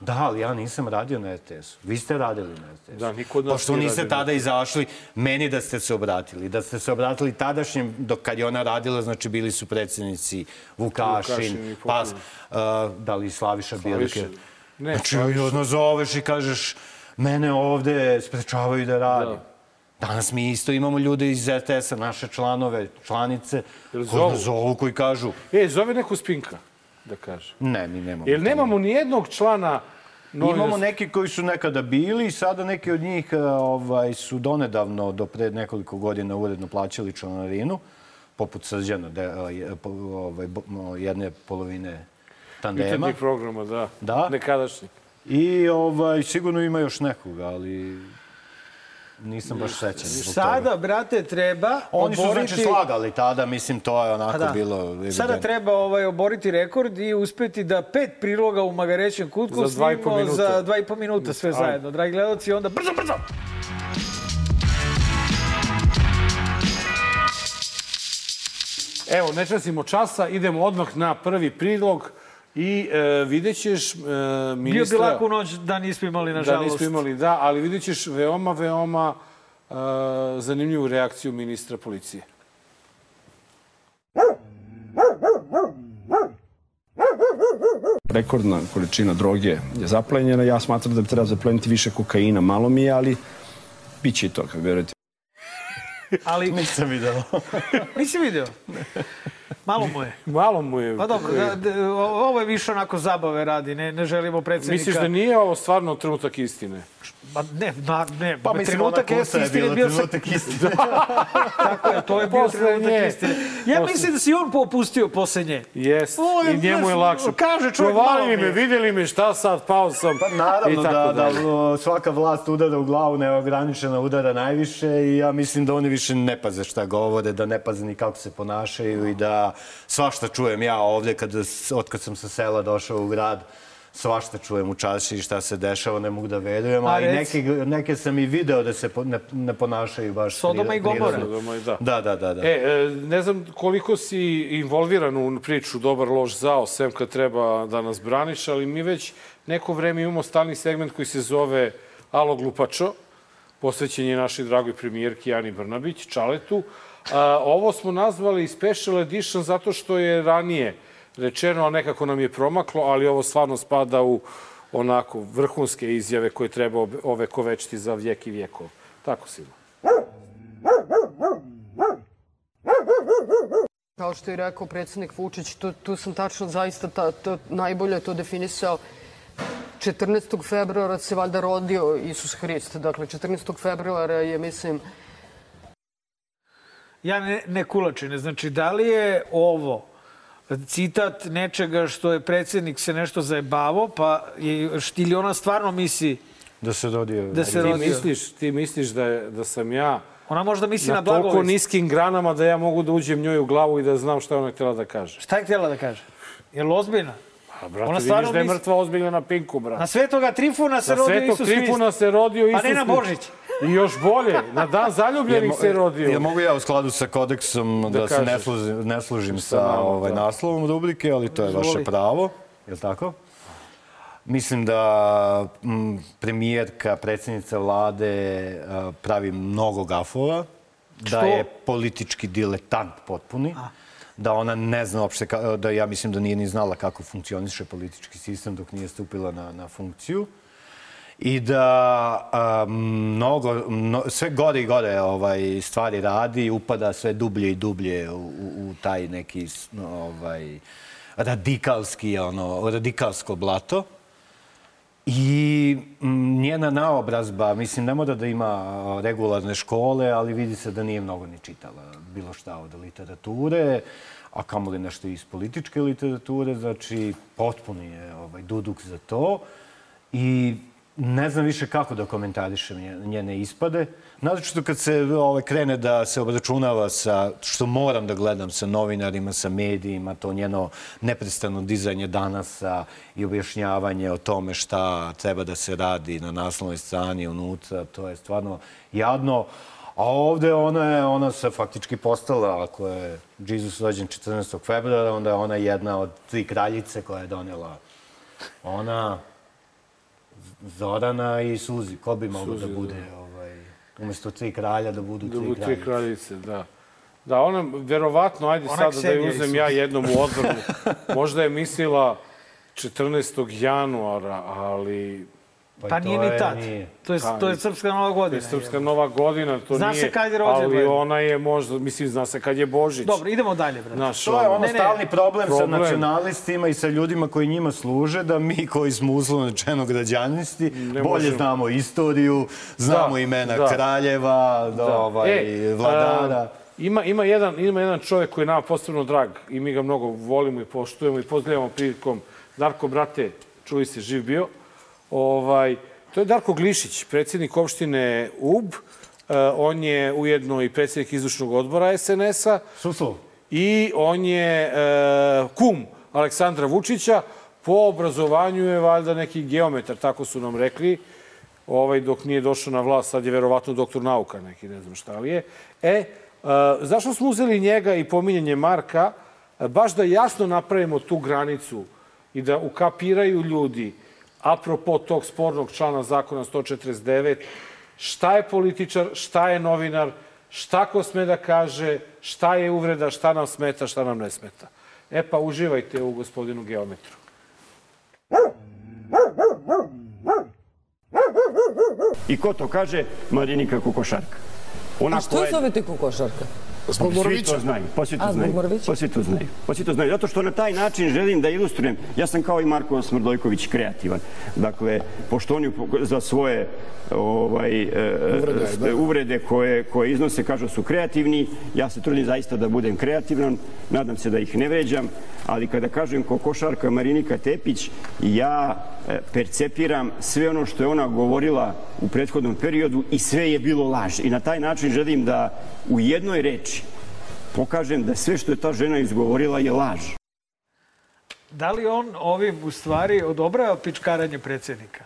Da, ali ja nisam radio na RTS-u. Vi ste radili na RTS-u. Da, niko od nas Pošto niste radio tada izašli, meni da ste se obratili. Da ste se obratili tadašnjem, dok kad je ona radila, znači bili su predsjednici Vukašin, Vukašin Pas, uh, da li Slaviša Slaviša. Bilke. Ne, Znači, Slaviša. nazoveš i kažeš, mene ovde sprečavaju da radim. Danas mi isto imamo ljude iz RTS-a, naše članove, članice, koji zovu, koji kažu, E, zove neku spinka, da kaže. ne, mi nemamo. Jer nemamo ni jednog člana novinarskog- Imamo neki koji su nekada bili i sada neki od njih e, ovaj, su donedavno, do pre nekoliko godina, uredno plaćali članarinu, poput Srđana, de, e, ovaj, jedne polovine tandema. Jutarnjih programa, da. Da. Nekadašnjih. I ovaj, sigurno ima još nekoga, ali nisam baš sećan. zbog toga. Sada, brate, treba Oni su oboriti... znači slagali tada, mislim, to je onako da. bilo evidentno. Sada treba ovaj, oboriti rekord i uspeti da pet priloga u Magarećem kutku Za dva i po snimimo minuta. za dva i po minuta sve Ajde. zajedno. Dragi gledalci, onda brzo, brzo! Evo, ne časimo časa, idemo odmah na prvi prilog i e, vidjet ćeš e, Bio ministra... bi laku noć da nismo imali, Da, nažalost. nismo imali, da, ali vidjet ćeš veoma, veoma e, zanimljivu reakciju ministra policije. Rekordna količina droge je zaplenjena. Ja smatram da bi treba zapleniti više kokaina. Malo mi je, ali bit će i toga, verujte. Ali Nisam video. nisi video? Malo mu je. Malo mu je... Pa dobro, da, da, ovo je više onako zabave radi, ne, ne želimo predsjednika... Misliš da nije ovo stvarno trenutak istine? Ma ne, na, ne, Pa mislim, trenutak kuca je istine bila bio trenutak istine. Tako je, to je bio trenutak nje. istine. Ja Posle- mislim da si on popustio posle nje. Jest. Je I njemu je lakše. kaže čovjek, Provalili malo mi me, je. vidjeli me, šta sad, pao sam. Pa naravno da, da o, svaka vlast udara u glavu neograničena udara najviše i ja mislim da oni više ne paze šta govore, da ne paze ni kako se ponašaju i da svašta čujem ja ovde kada, s- od kad sam sa sela došao u grad svašta čujem u čaši šta se dešava, ne mogu da verujem, A a i neke, neke sam i video da se po- ne, ne ponašaju baš Sodoma i Gomora. Sodoma i da. Da, da, da. da. E, e, ne znam koliko si involviran u priču Dobar loš zao, sem kad treba da nas braniš, ali mi već neko vreme imamo stalni segment koji se zove Alo Glupačo, posvećen je našoj dragoj premijerki Ani Brnabić, Čaletu. A, ovo smo nazvali Special Edition zato što je ranije rečeno, a nekako nam je promaklo, ali ovo stvarno spada u onako vrhunske izjave koje treba ovekovečiti za vijek i vijekov. Tako si. Kao što je rekao predsjednik Vučić, tu, tu sam tačno zaista ta, to, najbolje to definisao. 14. februara se valjda rodio Isus Hrist. Dakle, 14. februara je, mislim, Ja ne, ne kulačine. Znači, da li je ovo citat nečega što je predsjednik se nešto zajebavo, pa je, ili ona stvarno misli Da se rodio. da se ti rodio? misliš, ti misliš da, je, da sam ja Ona možda misli na, na na toliko blagovest. niskim granama da ja mogu da uđem njoj u glavu i da znam šta ona htjela da kaže. Šta je htjela da kaže? Je li ozbiljna? A, brate, Ona vidiš stvarno da je mrtva ozbiljna na pinku, brate. Na svetoga Trifuna se Na rodio svetog Isus Trifuna Hrist. se rodio Isus Pa ne na Hrist. Božić. I još bolje, na dan zaljubljenih se rodio. Ja mogu ja u skladu sa kodeksom da, se ne služim, ne služim Sa nama, ovaj, da. naslovom rubrike, ali to je vaše pravo. Je li tako? Mislim da m, premijerka, predsjednica vlade a, pravi mnogo gafova, da Što? je politički diletant potpuni, da ona ne zna uopšte, da ja mislim da nije ni znala kako funkcioniše politički sistem dok nije stupila na, na funkciju i da a, mnogo, mno, sve gore i gore ovaj, stvari radi, upada sve dublje i dublje u, u, taj neki ovaj, radikalski, ono, radikalsko blato. I mm, njena naobrazba, mislim, ne mora da ima regularne škole, ali vidi se da nije mnogo ni čitala bilo šta od literature, a kamoli nešto iz političke literature, znači potpuni je ovaj, duduk za to. I ne znam više kako da komentarišem nje- njene ispade. Naročito kad se ovaj, krene da se obračunava sa, što moram da gledam, sa novinarima, sa medijima, to njeno neprestano dizanje danasa i objašnjavanje o tome šta treba da se radi na naslovnoj strani unutra, to je stvarno jadno. A ovde ona je, ona se faktički postala, ako je Jesus rođen 14. februara, onda je ona jedna od tri kraljice koja je donela ona, Zorana i Suzi. Ko bi mogao da Suzi, bude, ovaj, umesto tri kralja da budu Da tri budu tri kraljice. kraljice, da. Da, ona, verovatno, ajde Ona sada da je uzem Suzi. ja jednom u odbranu. Možda je mislila 14. januara, ali... Pa nije ni tad. To je, Pa, to je Srpska nova To godina. je Srpska nova godina, to Zna nije... se kad je rođen, Ali ona je možda, mislim, zna se kad je Božić. Dobro, idemo dalje, brate. Znaš, To je ono Ne, ne. stalni problem, sa Problem. nacionalistima i sa ljudima koji njima služe, da mi koji smo uslovno rečeno građanisti, bolje možemo. znamo istoriju, znamo Da, imena da. kraljeva, da. ovaj, E, vladara. a, ima, ima, jedan, ima jedan čovjek koji je nama posebno drag i mi ga mnogo volimo i poštujemo i pozdravljamo prilikom Darko, brate, čuli se, živ bio. Ovaj, to je Darko Glišić, predsjednik opštine UB. E, on je ujedno i predsjednik izvršnog odbora SNS-a. Suslov. I on je e, kum Aleksandra Vučića. Po obrazovanju je valjda neki geometar, tako su nam rekli. Ovaj, dok nije došao na vlast, sad je verovatno doktor nauka neki, ne znam šta li je. E, e, zašto smo uzeli njega i pominjanje Marka? Baš da jasno napravimo tu granicu i da ukapiraju ljudi, apropo tog spornog člana zakona 149, šta je političar, šta je novinar, šta ko sme da kaže, šta je uvreda, šta nam smeta, šta nam ne smeta. E pa uživajte u gospodinu geometru. I ko to kaže? Marinika Kokošarka. Ona A što zovete kokošarka? Svi to znaju, pa to zbog znaju. Morovića? Pa svi to znaju. Pa svi to znaju. Zato što na taj način želim da ilustrujem. Ja sam kao i Marko Smrdojković kreativan. Dakle, pošto oni za svoje ovaj, e, Uvrede, e, da. uvrede koje, koje iznose kažu su kreativni, ja se trudim zaista da budem kreativan, nadam se da ih ne vređam, ali kada kažem kokošarka Marinika Tepić, ja e, percepiram sve ono što je ona govorila u prethodnom periodu i sve je bilo laž. I na taj način želim da u jednoj reči pokažem da sve što je ta žena izgovorila je laž. Da li on ovim u stvari odobrava pičkaranje predsjednika?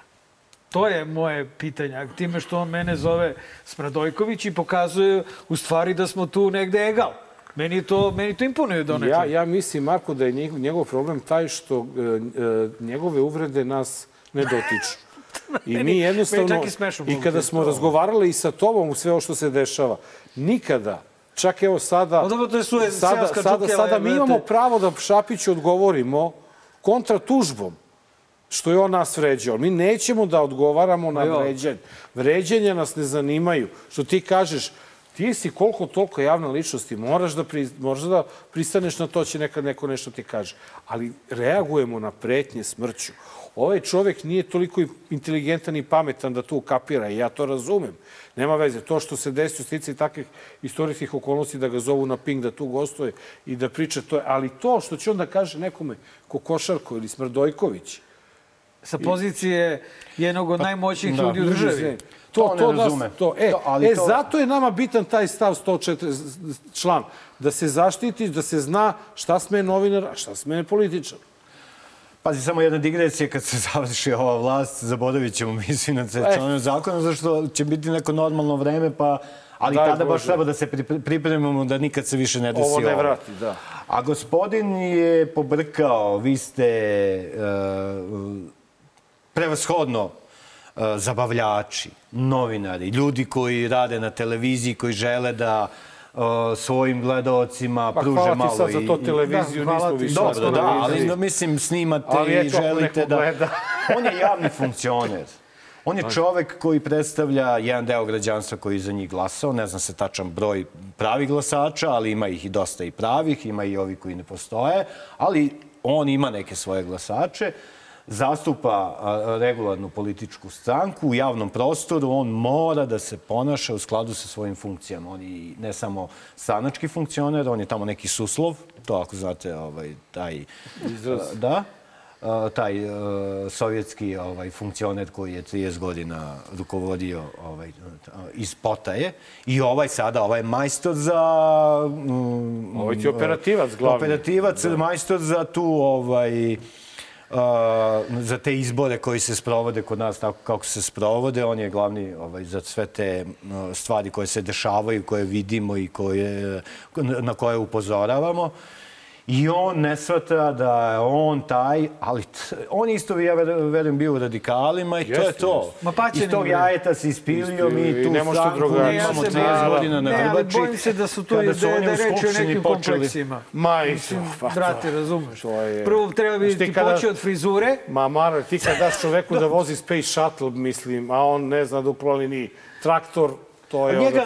To je moje pitanje. Time što on mene zove Smradojković i pokazuje u stvari da smo tu negde egal. Meni to, meni to imponuje donekle. Ja, ja mislim, Marko, da je njegov, njegov problem taj što e, e, njegove uvrede nas ne dotiču. I mi jednostavno, i i kada da- smo razgovarali i sa tobom u sve ovo što se dešava, nikada, čak evo sada, O, dobro, to je sada, sada, čukela, sada mi imamo pravo da Šapiću odgovorimo kontra tužbom što je on nas vređao. Mi nećemo da odgovaramo na jo. vređanje. Vređanja nas ne zanimaju. Što ti kažeš, ti si koliko toliko javna ličnost i moraš da, pri, moraš da pristaneš na to će nekad neko nešto ti kaže. Ali reagujemo na pretnje smrću. Ovaj čovek nije toliko inteligentan i pametan da to ukapira i ja to razumem. Nema veze. To što se desi u stici takvih istorijskih okolnosti da ga zovu na ping, da tu gostuje i da priča to. Ali to što će on da kaže nekome Kokošarko ili Smrdojković, Sa pozicije jednog od najmoćnijih Da. ljudi u državi. To, To ne to, da, razume. to, e, To- ali e to- zato je nama bitan taj stav 104 član. Da se zaštiti, da se zna šta sme novinar, a šta sme političar. Pazi, samo jedna digresija, kad se završi ova vlast, zaboravit ćemo mislim na sve E. zakona, zašto će biti neko normalno vreme, pa... Ali Daj tada baš treba da se pri- pripremimo da nikad se više ne desi Ovo ne vrati, da. A gospodin je pobrkao, vi ste uh, prevashodno zabavljači, novinari, ljudi koji rade na televiziji, koji žele da uh, svojim gledaocima Pa pruže hvala ti malo sad za to televiziju, Da, nismo više Dobro, da, ali mislim snimate Ali i želite da... gleda. On je javni funkcioner. On je čovek koji predstavlja jedan deo građanstva koji je za njih glasao. Ne znam se tačan broj pravih glasača, ali ima ih i dosta i pravih, ima i ovi koji ne postoje. Ali on ima neke svoje glasače zastupa regularnu političku stranku u javnom prostoru, on mora da se ponaša u skladu sa svojim funkcijama. On je ne samo stranački funkcioner, on je tamo neki suslov, to ako znate ovaj, taj... Izraz. Da, taj sovjetski ovaj, funkcioner koji je 30 godina rukovodio ovaj, iz Potaje. I ovaj sada, ovaj majstor za... Mm, Ovaj ti operativac glavni. Operativac, majstor za tu ovaj, za te izbore koji se sprovode kod nas tako kako se sprovode. On je glavni ovaj, za sve te stvari koje se dešavaju, koje vidimo i koje, na koje upozoravamo. I on ne shvata da je on taj, ali t, on isto, ja ver- verujem, bio u radikalima i to je to. Ma pa Iz tog jajeta se ispilio, mi I tu stranku imamo Ne, ja se 30 bojim- godina na ne, ali grbači. bojim se da su tu Kada da, reč o nekim počeli- kompleksima. Ma, Mislim, pa to- brate, razumeš. to je- Prvo treba bi Znaš ti ti kada- poći od frizure, Ma, Mara, ti kad daš čoveku da vozi Space Shuttle, mislim, a on ne zna da uplali ni traktor, to je Njega,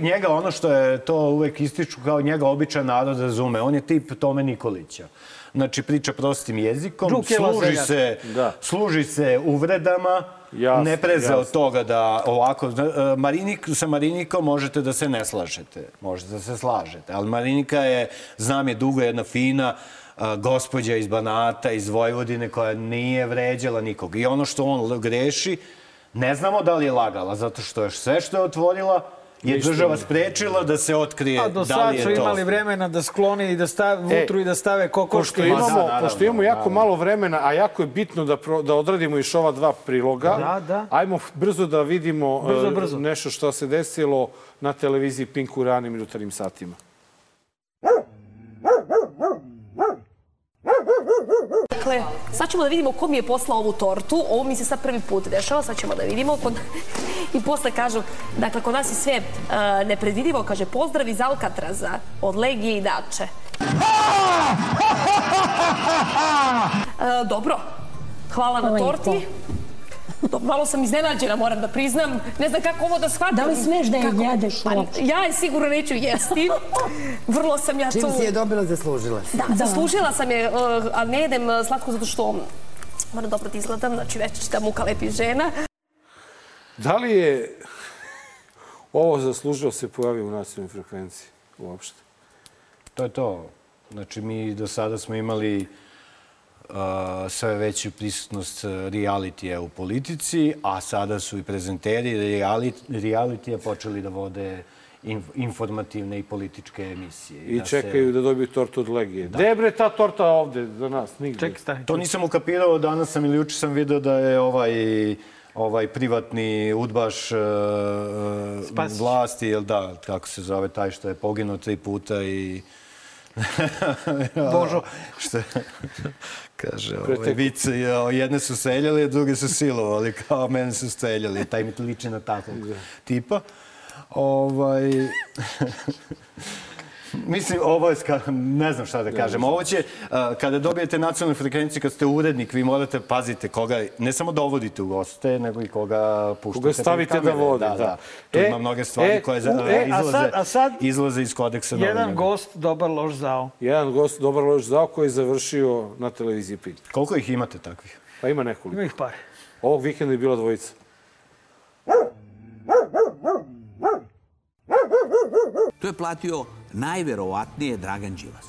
njega ono što je to uvek ističu kao njega običan narod razume. On je tip Tome Nikolića. Znači, priča prostim jezikom, Džukela služi seljak. se, Da. služi se uvredama, Jasno, ne preze jasno. od toga da ovako, zna- Marinik, sa Marinikom možete da se ne slažete, možete da se slažete, ali Marinika je, znam je dugo, jedna fina a, gospođa iz Banata, iz Vojvodine, koja nije vređala nikog. I ono što on greši, ne znamo da li je lagala, zato što je sve što je otvorila, je država sprečila da se otkrije a do da li sad je su to. imali vremena da sklone i da stave vutru i da stave Pošto kokoške. imamo, da, naravno, pošto imamo jako naravno. malo vremena, a jako je bitno da, pro, da odradimo još ova dva priloga, Da, da. ajmo brzo da vidimo Brzo, e, brzo. nešto što se desilo na televiziji Pink u ranim jutarnjim satima. Dakle, sad ćemo da vidimo ko mi je poslao ovu tortu. Ovo mi se sad prvi put dešava, sad ćemo da vidimo. Kod... I posle kažu, dakle, kod nas je sve uh, nepredvidivo. Kaže, pozdrav iz Alcatraza od Legije i Dače. E, dobro, hvala na torti. Malo sam iznenađena, moram da priznam. Ne znam kako ovo da shvatim. Da li smeš da je Kako? jedeš Pa, uopšte? Ja je sigurno neću jesti. Vrlo sam ja Čim tu... si je dobila, zaslužila si. Da, zaslužila sam je, uh, a ne jedem uh, slatko zato što moram dobro da izgledam, znači već ta muka lepih žena. Da li je ovo zaslužilo se pojavi u nacionalnoj frekvenciji uopšte? To je to. Znači, mi do sada smo imali sve veću prisutnost realitija u politici, a sada su i prezenteri realit, realitija počeli da vode inf- informativne i političke emisije. I da se- čekaju da dobiju tortu od Legije. Gde je bre ta torta ovde za nas? Nigde. Čekaj, stani. To nisam ukapirao, danas sam ili juče sam video da je ovaj ovaj privatni udbaš uh, Spasić. vlasti, jel da, kako se zove taj što je poginuo tri puta i... Božo. je, kaže, ovaj, Pretek- vic, je, jedne su seljali, a druge su silovali, kao mene su streljali. Taj mi liči na takvog tipa. Ovaj... Mislim, ovo je, ska- ne znam šta da kažem. Ovo će, a, kada dobijete nacionalnu frekvenciju, kad ste urednik, vi morate pazite koga, ne samo dovodite u goste, nego i koga puštate. Koga stavite da vodi, Da, da. da. Tu E, ima mnoge stvari e, koje e, a izlaze, sad- a sad- izlaze iz kodeksa Jedan novinara. gost, dobar loš zao. Jedan gost, dobar loš zao, koji je završio na televiziji Pink. Koliko ih imate takvih? Pa ima nekoliko. Ima ih pare. Ovog vikenda je bila dvojica. To je platio najverovatnije Dragan Đilas.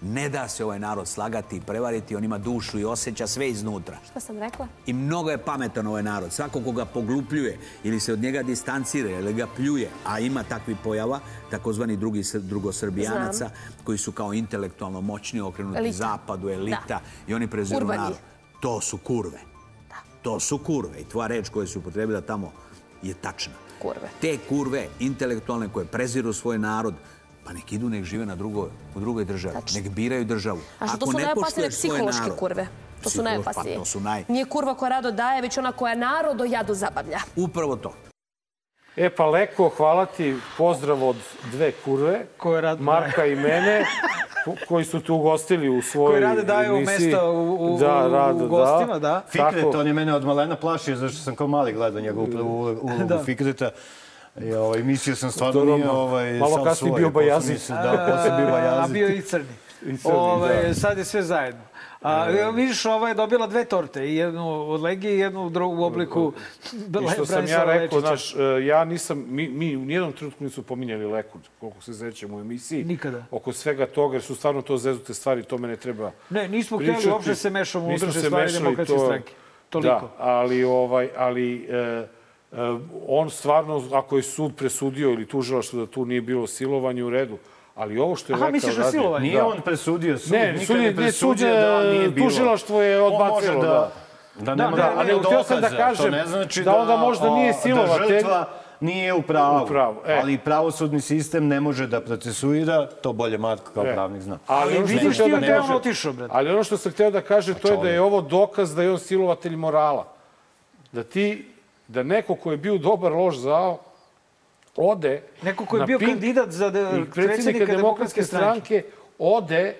Ne da se ovaj narod slagati i prevariti, on ima dušu i osjeća sve iznutra. Šta sam rekla? I mnogo je pametan ovaj narod. Svako koga poglupljuje ili se od njega distancira ili ga pljuje, a ima takvi pojava, takozvani drugi sr- drugosrbijanaca, Znam. koji su kao intelektualno moćni, okrenuti Elita. zapadu, elita, Da. i oni preziru narod. To su kurve. To su kurve. I tvoja reč koju su upotrebila tamo je tačna. Kurve. Te kurve intelektualne koje preziru svoj narod, pa nek idu, nek žive na drugoj, u drugoj državi. Tačno. Nek biraju državu. A što to Ako su ne najopasnije psihološke narod- kurve. To su Psiholo- najopasnije. Pa to su naj... Nije kurva koja rado daje, već ona koja narodo jadu zabavlja. Upravo to. E pa Leko, hvala ti. Pozdrav od dve kurve. Koje rad... Marka i mene, ko- koji su tu ugostili u svojoj Koji rade daju emisiji. mesta u, u, da, u, rado, u gostima, da. Fikret, Tako. on je mene od malena plašio, zašto sam kao mali gledao njegovu prvu ulogu Da. Fikreta. I ovaj, mislio sam stvarno Dobro, nije ovaj, malo kasnije svoj. bio mislio- Da, posle bio A Bajazid. bio i crni. I crni, Ovaj, da. Sad je sve zajedno. A, evo, vidiš, ova je dobila dve torte, jednu od Legije i jednu u drugom obliku I što sam ja rekao, znaš, e, ja nisam, mi, mi u nijednom trenutku nisu pominjali Leku, koliko se zećemo u emisiji. Nikada. Oko svega toga, jer su stvarno to zezute stvari, to me ne treba Ne, nismo pričati. htjeli uopšte se mešamo u se stvari demokratske to- stranke. Toliko. Da, ali, ovaj, ali e, e, on stvarno, ako je sud presudio ili tužilaštvo da tu nije bilo silovanje u redu, Ali ovo što je Aha, rekao... misliš na Rade- silovanje? Nije on presudio sud, Ne, nikad sud je- ne ne, sud je- da nije bilo. tužilaštvo je odbacilo, da, da. da, Da, nema da, dovoljno ali htio sam da kažem to ne znači da onda možda nije silovatelj. Da žrtva nije u pravu. U pravu, e. Ali pravosudni sistem ne može da procesuira, to bolje Marko kao E. pravnik zna. Ali ono što vidiš ti od da on otišao, brate. Ali ono što sam hteo da kaže, to je da je ovo dokaz da je on silovatelj morala. Da ti, da neko ko je bio dobar loš zao, ode Neko ko je na bio Pink kandidat za de, predsjednika demokratske stranke ode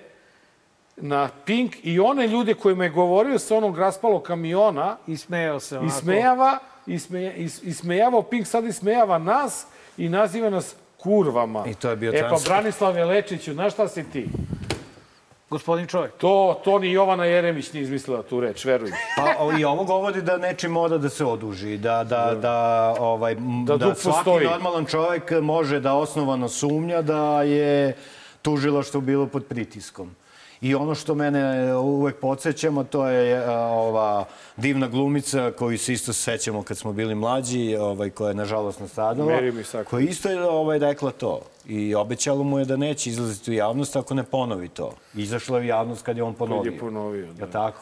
na Pink i one ljude kojima je govorio sa onog raspalog kamiona I smejao se i onako. smejava, i, smeja, i, i smejavao Pink, sad i smejava nas i naziva nas kurvama. I to je bio E pa transfer. Branislave Lečiću, znaš šta si ti? Gospodin čovjek. To, to ni Jovana Jeremić nije izmislila tu reč, veruj. Pa i ovo govori da nečim mora da se oduži, da, da, da, ovaj, m, Da da, svaki postoji. normalan čovjek može da osnovano sumnja da je tužilaštvo bilo pod pritiskom. I ono što mene uvek podsjećamo, to je a, ova divna glumica koju se isto sećamo kad smo bili mlađi, ovaj, koja je nažalost nastradala, koja isto je ovaj, rekla to. I obećalo mu je da neće izlaziti u javnost ako ne ponovi to. Izašla je u javnost kad je on ponovio. je ponovio, da. Je tako?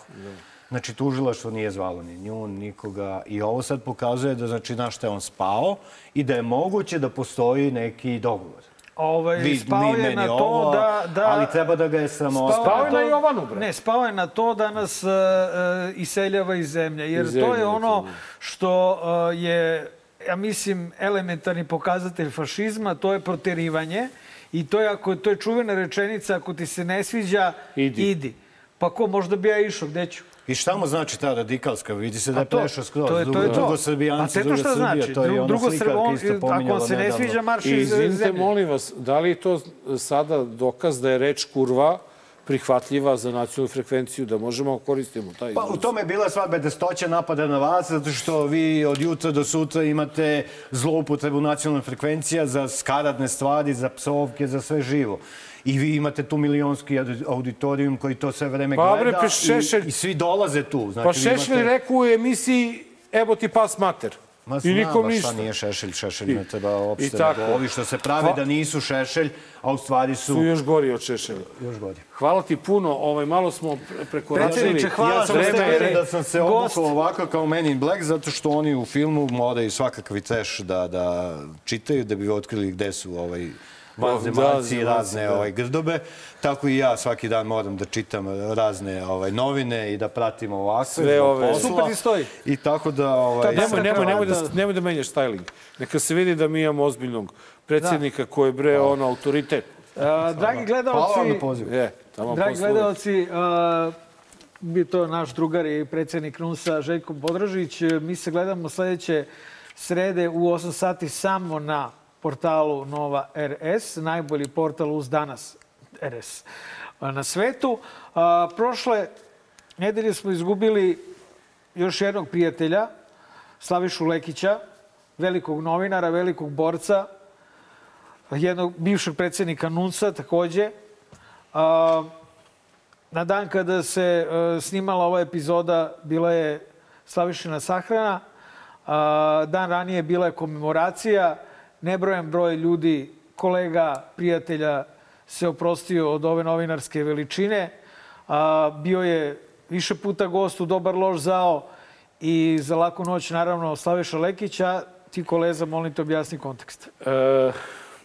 Znači, tužilaštvo nije zvalo ni nju, nikoga. I ovo sad pokazuje da, znači, na šta je on spao i da je moguće da postoji neki dogovor. Ovaj, Vi- spao je na to ovo, da, da... ali treba da ga je sramota. Spao je to- na Jovanu, bre. Ne, spao je na to da nas uh, uh, iseljava iz zemlje. Jer Iz to je zemlje, ono da. što uh, je, ja mislim, elementarni pokazatelj fašizma, to je proterivanje. I to je, ako to je čuvena rečenica, ako ti se ne sviđa, Idi. idi. Pa ko, možda bi ja išao, gde ću? I šta mu znači ta radikalska? Vidi se da je A to- prešao skroz. to je- to je Drugo, to. drugo Srbijanci, druga Srbija. znači? To je Dru- ona drugo slika koju isto ako pominjala vam se ne nedavno. sviđa, marš iz izvinite, zemlje. molim vas, da li je to sada dokaz da je reč kurva prihvatljiva za nacionalnu frekvenciju, da možemo da koristimo taj Pa izraz? u tome je bila sva bedestoća napada na vas, zato što vi od jutra do sutra imate zloupotrebu nacionalne frekvencija za skaradne stvari, za psovke, za sve živo. I vi imate tu milionski audi- auditorijum koji to sve vreme Pa, gleda pa Šešelj- i, i svi dolaze tu. Znači, Pa Šešelj imate- rekao u emisiji Evo ti pas mater. Ma I znam, nikom ba, ništa. Šta nije šešelj, šešelj ne treba uopšte. I tako. nego Ovi što se prave Hva- da nisu šešelj, a u stvari su... Su još gori od Šešelja. Još gori. Hvala ti puno, ovaj, malo smo pre- prekoračili. Predsjedniče, hvala ja što sam vreme bili da sam se gost. obukao ovako kao Men in Black, zato što oni u filmu moraju svakakvi trash da, da čitaju, da bi otkrili gde su ovaj, vanzemaljci i Da, razne da. ovaj, grdobe. Tako i ja svaki dan moram da čitam razne ovaj, novine i da pratim ovako. Sve ove- posla. Super ti stoji. I tako da... Ovaj, Nemoj, nemoj, nemoj da, kravata. nemoj da menjaš styling. Neka se vidi da mi imamo ozbiljnog predsjednika koji je bre ono autoritet. A, dragi Hvala vam na gledalci, pozivu. Je, tamo dragi gledalci, a, bi to naš drugar i predsjednik NUNSA Željko Podražić. Mi se gledamo sledeće srede u 8 sati samo na portalu Nova RS, najbolji portal uz danas RS na svetu. Prošle nedelje smo izgubili još jednog prijatelja, Slavišu Lekića, velikog novinara, velikog borca, jednog bivšeg predsjednika NUNSA takođe. A, na dan kada se e, snimala ova epizoda bila je Slavišina sahrana. A, dan ranije bila je komemoracija. Nebrojan broj ljudi, kolega, prijatelja se oprostio od ove novinarske veličine. Bio je više puta gost u Dobar loš zao i za laku noć naravno Slaviša Lekića. Ti koleza, molim te objasni kontekst. E,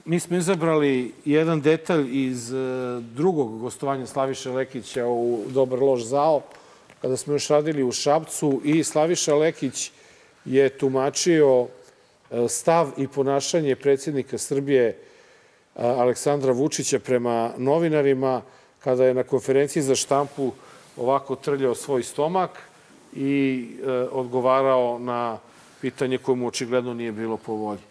mi smo izabrali jedan detalj iz e, drugog gostovanja Slaviše Lekića u Dobar loš zao, kada smo još radili u Šapcu i Slaviša Lekić je tumačio stav i ponašanje predsjednika Srbije Aleksandra Vučića prema novinarima kada je na konferenciji za štampu ovako trljao svoj stomak i e, odgovarao na pitanje koje mu očigledno nije bilo po volji.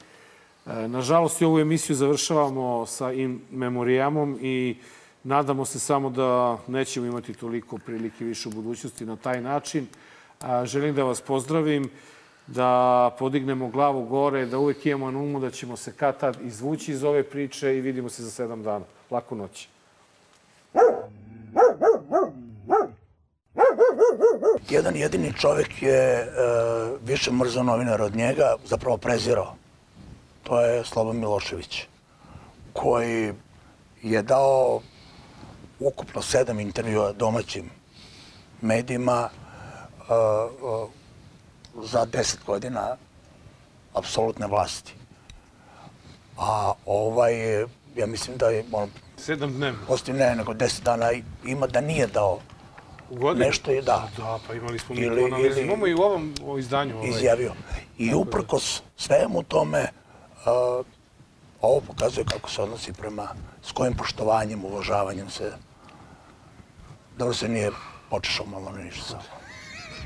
E, Nažalost, ovu emisiju završavamo sa in memorijamom i nadamo se samo da nećemo imati toliko prilike više u budućnosti na taj način. Želim da vas pozdravim, da podignemo glavu gore, da uvek imamo na umu da ćemo se kad tad izvući iz ove priče i vidimo se za sedam dana. Laku noć. Jedan jedini čovjek je e, više mrzao novinara od njega, zapravo prezirao. To je Slobo Milošević, koji je dao ukupno sedam intervjua domaćim medijima uh, uh, za deset godina apsolutne vlasti. A ovaj, ja mislim da je, on, Sedam dnevno. postoji ne, nego deset dana ima da nije dao U godini? nešto je da. Da, pa imali smo mi Ili- to analizu. Imamo i u ovom o izdanju. Ovaj. izjavio. I Tako uprkos svemu tome, uh, ovo pokazuje kako se odnosi prema, s kojim poštovanjem, uvažavanjem se, dobro se nije počešao malo ništa samo.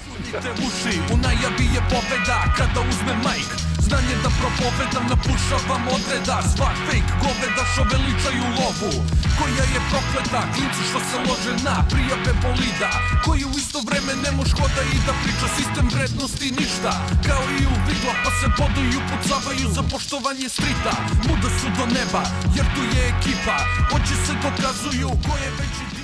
Budite uši, u najavi je pobeda. Kada uzme majk, znanje da propovedam Napušavam odreda, svak fake Goveda što veličaju lovu. Koja je prokleta, klinci što se lože na Prijave bolida, koji u isto vreme Ne moš hoda i da priča sistem vrednosti ništa. Kao i u vidla, pa se boduju Pucavaju za poštovanje strita. Muda su do neba, jer tu je ekipa. Oči se dokazuju, ko je veći